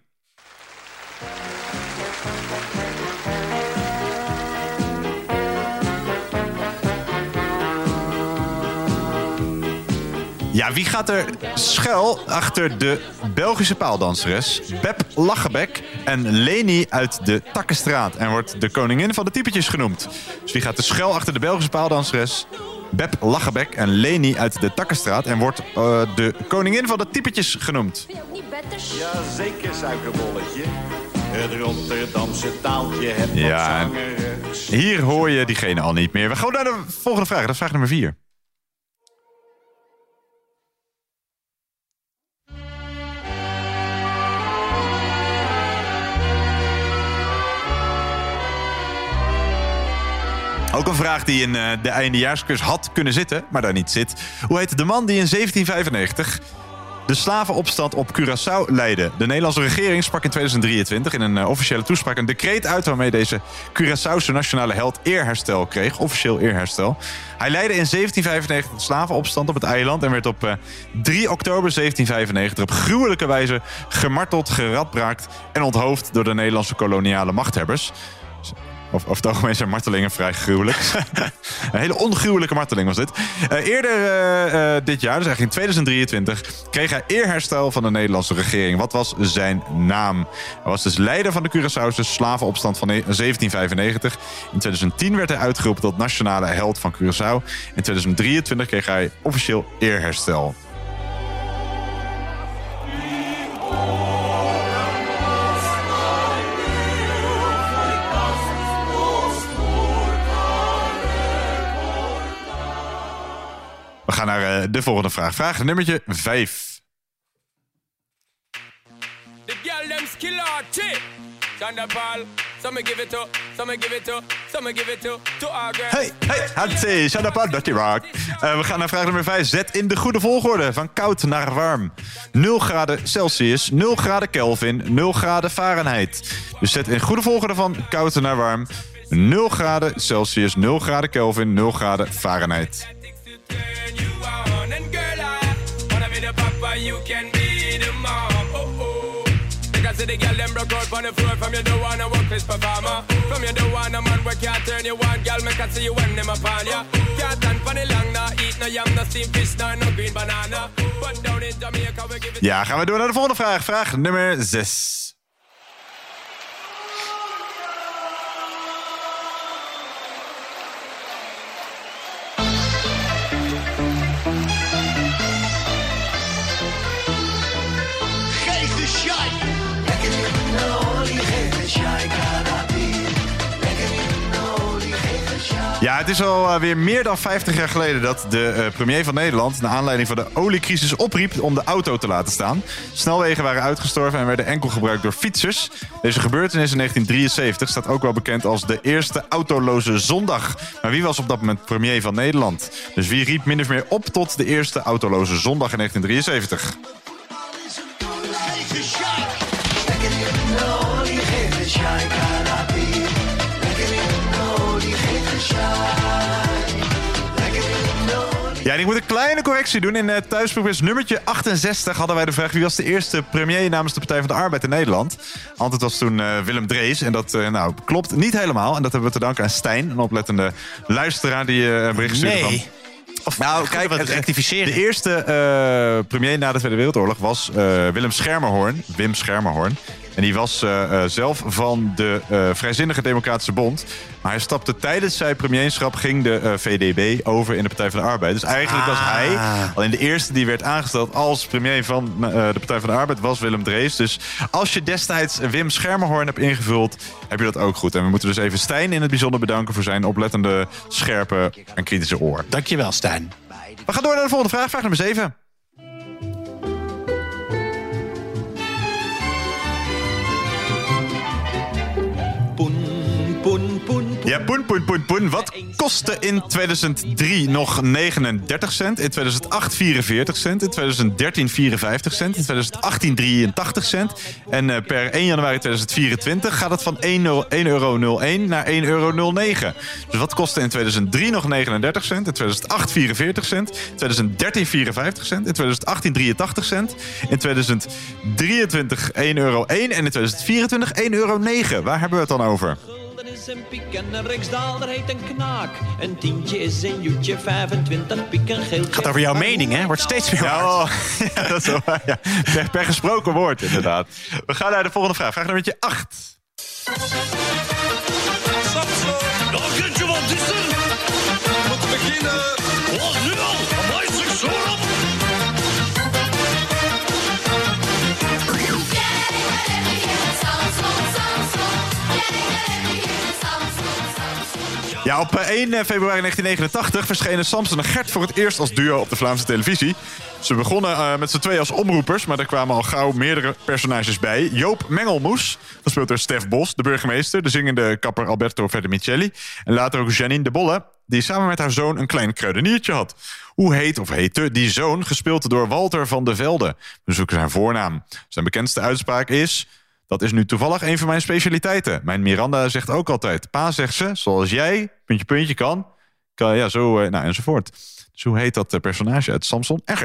Ja, wie gaat er schuil achter de Belgische paaldanseres Beb Lachenbeck en Leni uit de Takkenstraat en wordt de koningin van de typetjes genoemd? Dus wie gaat er schuil achter de Belgische paaldanseres Beb Lachenbeck en Leni uit de Takkenstraat en wordt eh, de koningin van de typetjes genoemd? Ja, zeker, suikerbolletje. Het Rotterdamse taaltje wat Ja, hier hoor je diegene al niet meer. We gaan naar de volgende vraag. Dat is vraag nummer 4. Ook een vraag die in eh, de eindejaarsquiz had kunnen zitten, maar daar niet zit. Hoe heet de man die in 1795 de slavenopstand op Curaçao leidde? De Nederlandse regering sprak in 2023 in een eh, officiële toespraak een decreet uit... waarmee deze Curaçaose nationale held eerherstel kreeg, officieel eerherstel. Hij leidde in 1795 de slavenopstand op het eiland... en werd op eh, 3 oktober 1795 op gruwelijke wijze gemarteld, geradbraakt... en onthoofd door de Nederlandse koloniale machthebbers... Of, over het algemeen zijn martelingen vrij gruwelijk. een hele ongruwelijke marteling was dit. Eh, eerder eh, eh, dit jaar, dus eigenlijk in 2023, kreeg hij eerherstel van de Nederlandse regering. Wat was zijn naam? Hij was dus leider van de Curaçaose slavenopstand van ne- 1795. In 2010 werd hij uitgeroepen tot nationale held van Curaçao. In 2023 kreeg hij officieel eerherstel. Gaan naar eh, de volgende vraag. Vraag nummertje 5. The girl them skill. Some me give it to, some me give it to, some me give it to, to our girls. Hey, hey, shut up, Dirty Rock. Eh, we gaan naar vraag nummer 5. Zet in de goede volgorde. Van koud naar warm. 0 graden Celsius, 0 graden Kelvin, 0 graden Fahrenheit. Dus zet in goede volgorde van koud naar warm. 0 graden Celsius, 0 graden Kelvin, 0 graden Fahrenheit. And girl, I wanna be the papa, you can be the mom. Oh oh. Because the girl them broke out on the floor from you don't wanna work this performer. From you don't wanna man where can't turn you on, girl. Make I see you when them upon ya. Can't stand for the long, nah eat no yam, no steamed fish, nah no green banana. But down in Jamaica we give it. Ja, gaan we door naar de volgende vraag. Vraag nummer 6. Ja, het is al eh, meer dan 50 jaar geleden dat de eh, premier van Nederland... naar aanleiding van de oliecrisis opriep om de auto te laten staan. Snelwegen waren uitgestorven en werden enkel gebruikt door fietsers. Deze gebeurtenis in 1973 staat ook wel bekend als de eerste autoloze zondag. Maar wie was op dat moment premier van Nederland? Dus wie riep min of meer op tot de eerste autoloze zondag in 1973? Ja, en ik moet een kleine correctie doen. In uh, thuisproefquiz nummertje 68 hadden wij de vraag... wie was de eerste premier namens de Partij van de Arbeid in Nederland? Antwoord was toen eh, Willem Drees. En dat eh, nou, klopt niet helemaal. En dat hebben we te danken aan Stijn, een oplettende luisteraar... die eh, een bericht stuurde Nee. van... Of Nou, kijk, wat het- rectificeren. De eerste eh, premier na de Tweede Wereldoorlog was eh, Willem Schermerhorn. Wim Schermerhorn. En die was eh, eh, zelf van de eh, Vrijzinnige Democratische Bond. Maar hij stapte tijdens zijn premierschap, ging de VDB over in de Partij van de Arbeid. Dus eigenlijk was Ah. hij, alleen de eerste die werd aangesteld als premier van de Partij van de Arbeid, was Willem Drees. Dus als je destijds Wim Schermerhorn hebt ingevuld, heb je dat ook goed. En we moeten dus even Stijn in het bijzonder bedanken voor zijn oplettende, scherpe en kritische oor. Dankjewel, Stijn. We gaan door naar de volgende vraag. Vraag nummer 7. Ja, poen, poen, poen, poen. Wat kostte in 2003 nog 39 cent? In 2008 44 cent? In 2013 54 cent? In 2018 83 cent? En eh, per 1 januari 2024 gaat het van 1 euro, 1 euro 01 naar 1 euro 09. Dus wat kostte in 2003 nog 39 cent? In 2008 44 cent? In 2013 54 cent? In 2018 83 cent? In 2023 1 euro 1 en in 2024 1 euro 9. Waar hebben we het dan over? Is een piek en een riksdaalder heet een knaak. Een tientje is een joetje, 25 piek een geeltje. Gaat over jouw mening, hè? Wordt steeds meer Ja, oh, ja, dat is wel waar, ja. Per, per gesproken woord, inderdaad. We gaan naar de volgende vraag. Vraag nummer 8. Dan kunt je wat is? Om te beginnen. Wat nu al? Amai, zo Ja, op eh, 1 februari 1989 verschenen Samson en Gert voor het eerst als duo op de Vlaamse televisie. Ze begonnen eh, met z'n twee als omroepers, maar er kwamen al gauw meerdere personages bij. Joop Mengelmoes, gespeeld door Stef Bos, de burgemeester, de zingende kapper Alberto Vermicelli. En later ook Janine de Bolle, die samen met haar zoon een klein kruideniertje had. Hoe heet of heette die zoon, gespeeld door Walter van de Velde? We zoeken zijn voornaam. Zijn bekendste uitspraak is... Dat is nu toevallig een van mijn specialiteiten. Mijn Miranda zegt ook altijd... Pa, zegt ze, zoals jij, puntje, puntje kan... kan ja, zo, eh, nou, enzovoort. Dus hoe heet dat eh, personage uit Samson en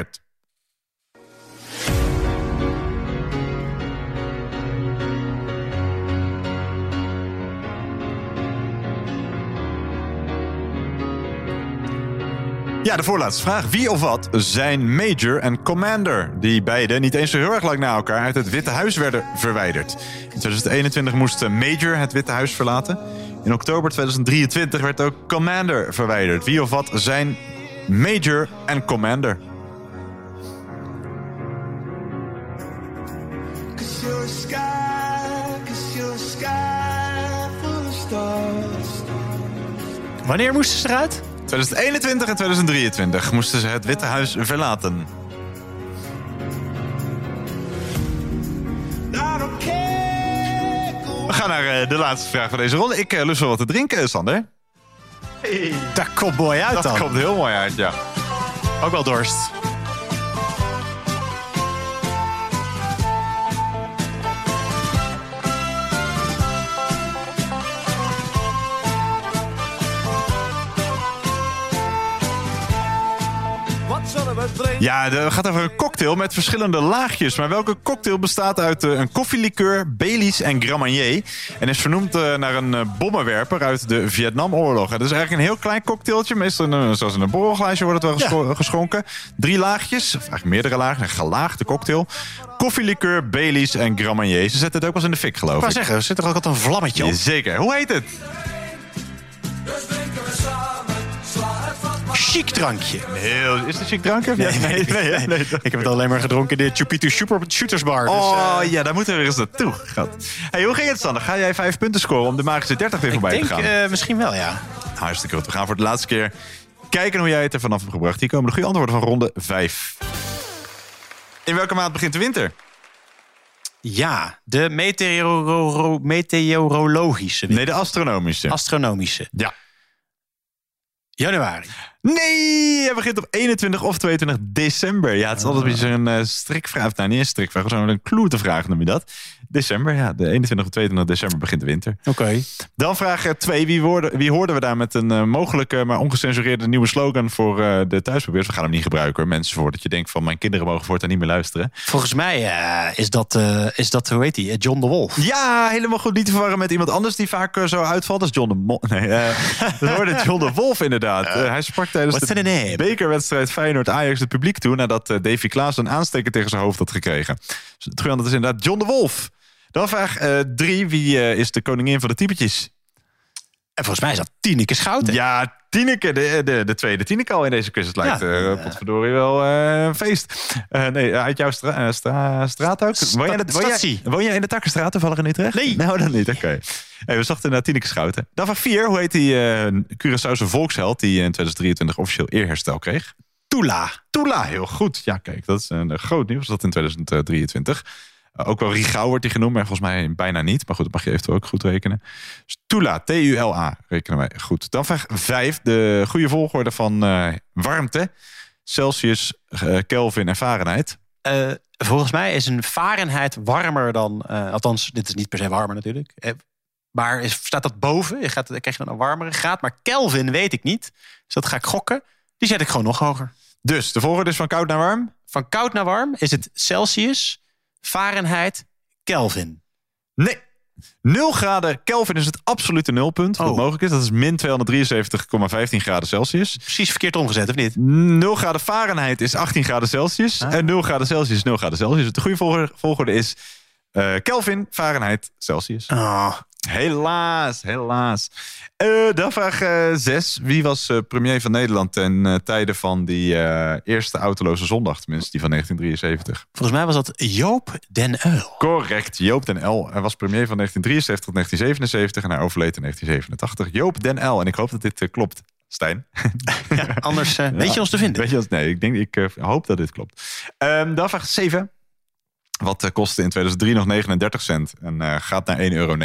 Ja, de voorlaatste vraag. Wie of wat zijn Major en Commander? Die beide niet eens zo heel erg lang na elkaar uit het Witte Huis werden verwijderd. In 2021 moest Major het Witte Huis verlaten. In oktober 2023 werd ook Commander verwijderd. Wie of wat zijn Major en Commander? Wanneer moesten ze eruit? 2021 en 2023 moesten ze het Witte Huis verlaten. We gaan naar eh, de laatste vraag van deze ronde. Ik eh, lust wel wat te drinken, Sander. Dat komt mooi uit Dat dan. komt heel mooi uit, ja. Ook wel dorst. Ja, het gaat over een cocktail met verschillende laagjes. Maar welke cocktail bestaat uit eh, een koffielikeur, Baileys en Grand Marnier... en is vernoemd eh, naar een eh, bommenwerper uit de Vietnamoorlog. Het is eigenlijk een heel klein cocktailtje. Meestal een- zoals in een borrelglaasje wordt het wel gescho- geschonken. Drie laagjes, of eigenlijk meerdere lagen, een gelaagde cocktail. Koffielikeur, Baileys en Grand Marnier. Ze zetten het ook wel eens in de fik, geloof Ik ik. wou zeggen, er zit er ook altijd een vlammetje op. Zeker. Hoe heet het? Chic drankje. Heel, is het een chic drankje? Nee, nee, nee. Ik heb het alleen maar gedronken in de Chupitu Super Shooters Bar. Dus, Oh eh, ja, daar moeten we weer eens naartoe. Hey, hoe ging het, Sander? Ga jij vijf punten scoren om de magische 30 weer voorbij denk te gaan? eh, misschien wel, ja. Hartstikke goed. We gaan voor de laatste keer kijken hoe jij het er vanaf hebt gebracht. Hier komen de goede antwoorden van ronde 5. In welke maand begint de winter? Ja, de meteoro meteorologische. Nee, de astronomische. Astronomische. ja. Januari. Nee, hij begint op 21 of 22 december. Ja, het is altijd een beetje zo'n eh, strikvraag. Nou, niet een strikvraag, zo'n een kloertevraag noem je dat. December, ja, de 21 of 22 december begint de winter. Oké. Dan vraag 2. Wie, hoorden- wie hoorden we daar met een eh, mogelijke, maar ongecensureerde nieuwe slogan voor eh, de thuisprobeers? We gaan hem niet gebruiken, mensen, voordat je denkt van mijn kinderen mogen voortaan niet meer luisteren. Volgens mij eh, is, dat, eh, is dat, hoe heet die, Eh, John de Wolf. Ja, helemaal goed. Niet te verwarren met iemand anders die vaak zo uitvalt. Dat is John de Mo Nee, eh, we hoorden John de Wolf inderdaad. Hij sprak tijdens What's de name? bekerwedstrijd Feyenoord-Ajax het publiek toe... nadat Davy Klaas een aansteker tegen zijn hoofd had gekregen. Dus antwoord is inderdaad John de Wolf. Dan vraag 3. wie eh, is de koningin van de typetjes? En volgens mij is dat Tineke Schouten. Ja, Tineke, de, de, de tweede Tineke al in deze quiz. Het lijkt Ja. eh potverdorie wel eh, een feest. Eh, nee, uit jouw stra- eh, stra- straat ook? Woon jij, in de- woon, jij, Statie. woon jij in de Takkenstraat toevallig in Utrecht? Nee. Nou, dan niet. Oké. Hey, we zochten naar Tineke Schouten. Dan vraag 4. Hoe heet die eh Curaçaose volksheld die in 2023 officieel eerherstel kreeg? Tula. Tula, heel goed. Ja, kijk, dat is een eh, groot nieuws dat in 2023. Ook wel Rigau wordt die genoemd, maar volgens mij bijna niet. Maar goed, dat mag je eventueel ook goed rekenen. Dus Tula, T-U-L-A, rekenen wij goed. Dan vraag 5, de goede volgorde van eh, warmte. Celsius, eh, Kelvin en Fahrenheit. Eh, volgens mij is een Fahrenheit warmer dan... althans, dit is niet per se warmer natuurlijk. Maar is, staat dat boven? Je gaat, dan krijg je dan een warmere graad. Maar Kelvin weet ik niet. Dus dat ga ik gokken. Die zet ik gewoon nog hoger. Dus de volgorde is van koud naar warm. Van koud naar warm is het Celsius, Fahrenheit, Kelvin. Nee. 0 graden Kelvin is het absolute nulpunt. Wat Oh. mogelijk is. Dat is min 273,15 graden Celsius. Precies verkeerd omgezet, of niet? 0 graden Fahrenheit is 18 graden Celsius. En 0 graden Celsius is 0 graden Celsius. De goede volgorde, volgorde is eh, Kelvin, Fahrenheit, Celsius. Oh. Helaas, helaas. Eh, dan vraag 6. Wie was eh, premier van Nederland ten eh, tijde van die eh, eerste autoloze zondag? Tenminste, die van 1973. Volgens mij was dat Joop den Uil. Correct, Joop den L. Hij was premier van 1973 tot 1977 en hij overleed in 1987. Joop den L. En ik hoop dat dit eh, klopt. Stijn. Anders eh, weet je ons te vinden. Weet je ons? Nee, ik, denk, ik eh, hoop dat dit klopt. Ehm, dan vraag 7. Wat eh, kostte in 2003 nog 39 cent en eh, gaat naar 1,09 euro.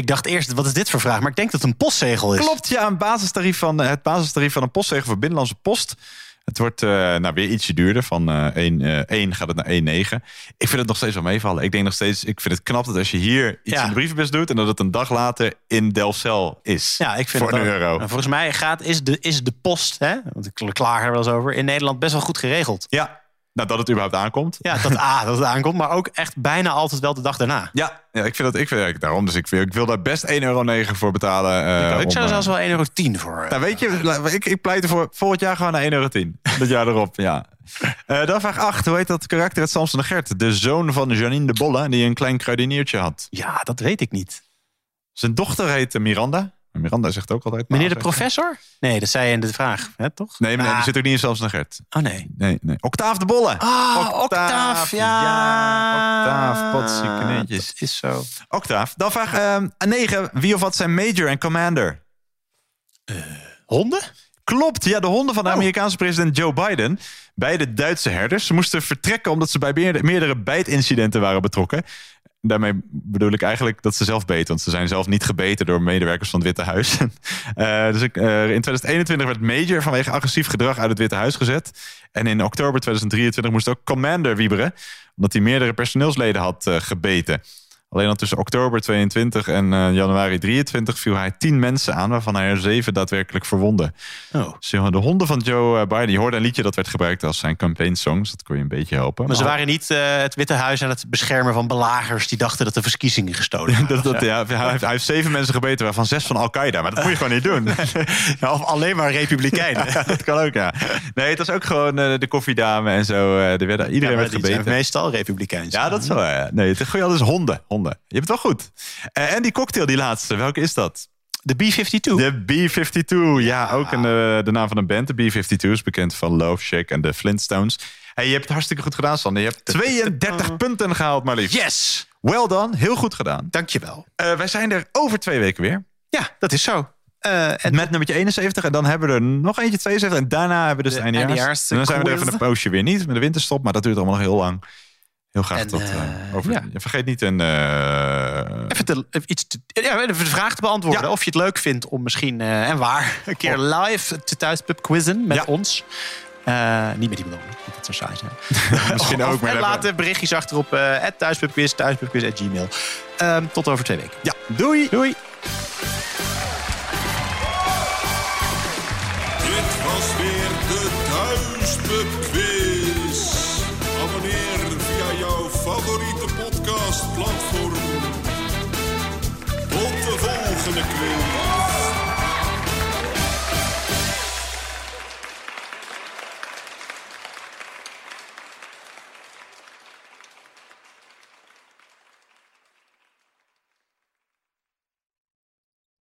Ik dacht eerst, wat is dit voor vraag? Maar ik denk dat het een postzegel is. Klopt, ja, een basistarief van, eh, het basistarief van een postzegel voor Binnenlandse Post. Het wordt eh, nou, weer ietsje duurder. Van 1, eh 1 gaat het naar 1,9. Ik vind het nog steeds wel meevallen. Ik denk nog steeds, ik vind het knap dat als je hier iets Ja. in de brievenbus doet... en dat het een dag later in Delfzijl is. Ja, ik vind voor het een euro. Volgens mij gaat, is, de, is de post, hè, want ik klaag er wel eens over, in Nederland best wel goed geregeld. Ja, nou dat het überhaupt aankomt. Ja, dat, A, dat het aankomt, maar ook echt bijna altijd wel de dag daarna. Ja, ja ik vind dat ik vind daarom. Dus ik, vind, ik wil daar best 1,09 euro voor betalen. eh, ik om, zou zelfs wel 1,10 euro voor. eh, Nou, weet je, ik, ik pleit ervoor volgend jaar gewoon naar 1,10 euro. Dat jaar erop, ja. Eh, dan vraag 8. Hoe heet dat karakter uit Samson de Gert? De zoon van Janine de Bolle, die een klein kruideniertje had. Ja, dat weet ik niet. Zijn dochter heet eh, Miranda. Miranda zegt ook altijd... Meneer de professor? Nee, dat zei je in de vraag, hè, toch? Nee, maar nee, Ah. die zit ook niet in Samson de Gert. Oh nee. Nee, nee. Octaaf de Bolle. Ah, Octaaf, ja. Octaaf, potzieke netjes. Is zo. Octaaf. Dan vraag ehm 9. Wie of wat zijn major en commander? Honden? Klopt, ja, de honden van de Oh. Amerikaanse president Joe Biden. Beide Duitse herders. Ze moesten vertrekken omdat ze bij meerdere bijtincidenten waren betrokken. Daarmee bedoel ik eigenlijk dat ze zelf beten. Want ze zijn zelf niet gebeten door medewerkers van het Witte Huis. Eh, dus ik, eh, in 2021 werd Major vanwege agressief gedrag uit het Witte Huis gezet. En in oktober 2023 moest ook Commander wieberen. Omdat hij meerdere personeelsleden had eh, gebeten. Alleen al tussen oktober 22 en eh, januari 23 viel hij tien mensen aan, waarvan hij er zeven daadwerkelijk verwonde. Oh. Dus, de honden van Joe eh, Biden, je hoorde een liedje dat werd gebruikt als zijn campaign songs. Dat kon je een beetje helpen. Maar ze waren niet eh, het Witte Huis aan het beschermen van belagers die dachten dat de verkiezingen gestolen waren. dat, dat, ja, hij, heeft, hij heeft zeven mensen gebeten, waarvan zes van Al-Qaeda. Maar dat moet je gewoon niet doen. Ja, of alleen maar republikeinen. Ja, dat kan ook, ja. Nee, het was ook gewoon de koffiedame en zo. er werden, iedereen werd die gebeten. meestal republikeins. Ja, dat is wel. Nee, het is honden. honden. Je hebt het wel goed. Eh, en die cocktail, die laatste, welke is dat? De B-52. De B-52, ja, ook een, eh, de naam van een band. De B-52 is bekend van Love Shack en de Flintstones. Hey, je hebt het hartstikke goed gedaan, Sander. Je hebt 32 punten gehaald, maar liefst. Yes! Well done, heel goed gedaan. Dankjewel. Eh wij zijn er over twee weken weer. Ja, dat is zo. Eh, het- Met nummertje 71 en dan hebben we er nog eentje 72 en daarna hebben we dus De de eindejaars. En dan zijn we er even een poosje weer niet met de winterstop, maar dat duurt allemaal nog heel lang. Heel graag En, tot eh, eh, over. ja. Vergeet niet een. eh, Even, te, iets te, ja, even de vraag te beantwoorden. Of je het leuk vindt om misschien, eh, en waar, een keer live te thuispub quizzen met ons. Eh, niet met iemand anders, want dat zou saai zijn. Misschien ook, maar En laat de berichtjes achter op uh, thuispubquiz, thuispubquiz, at gmail. Ehm, tot over twee weken. Ja, doei! Doei!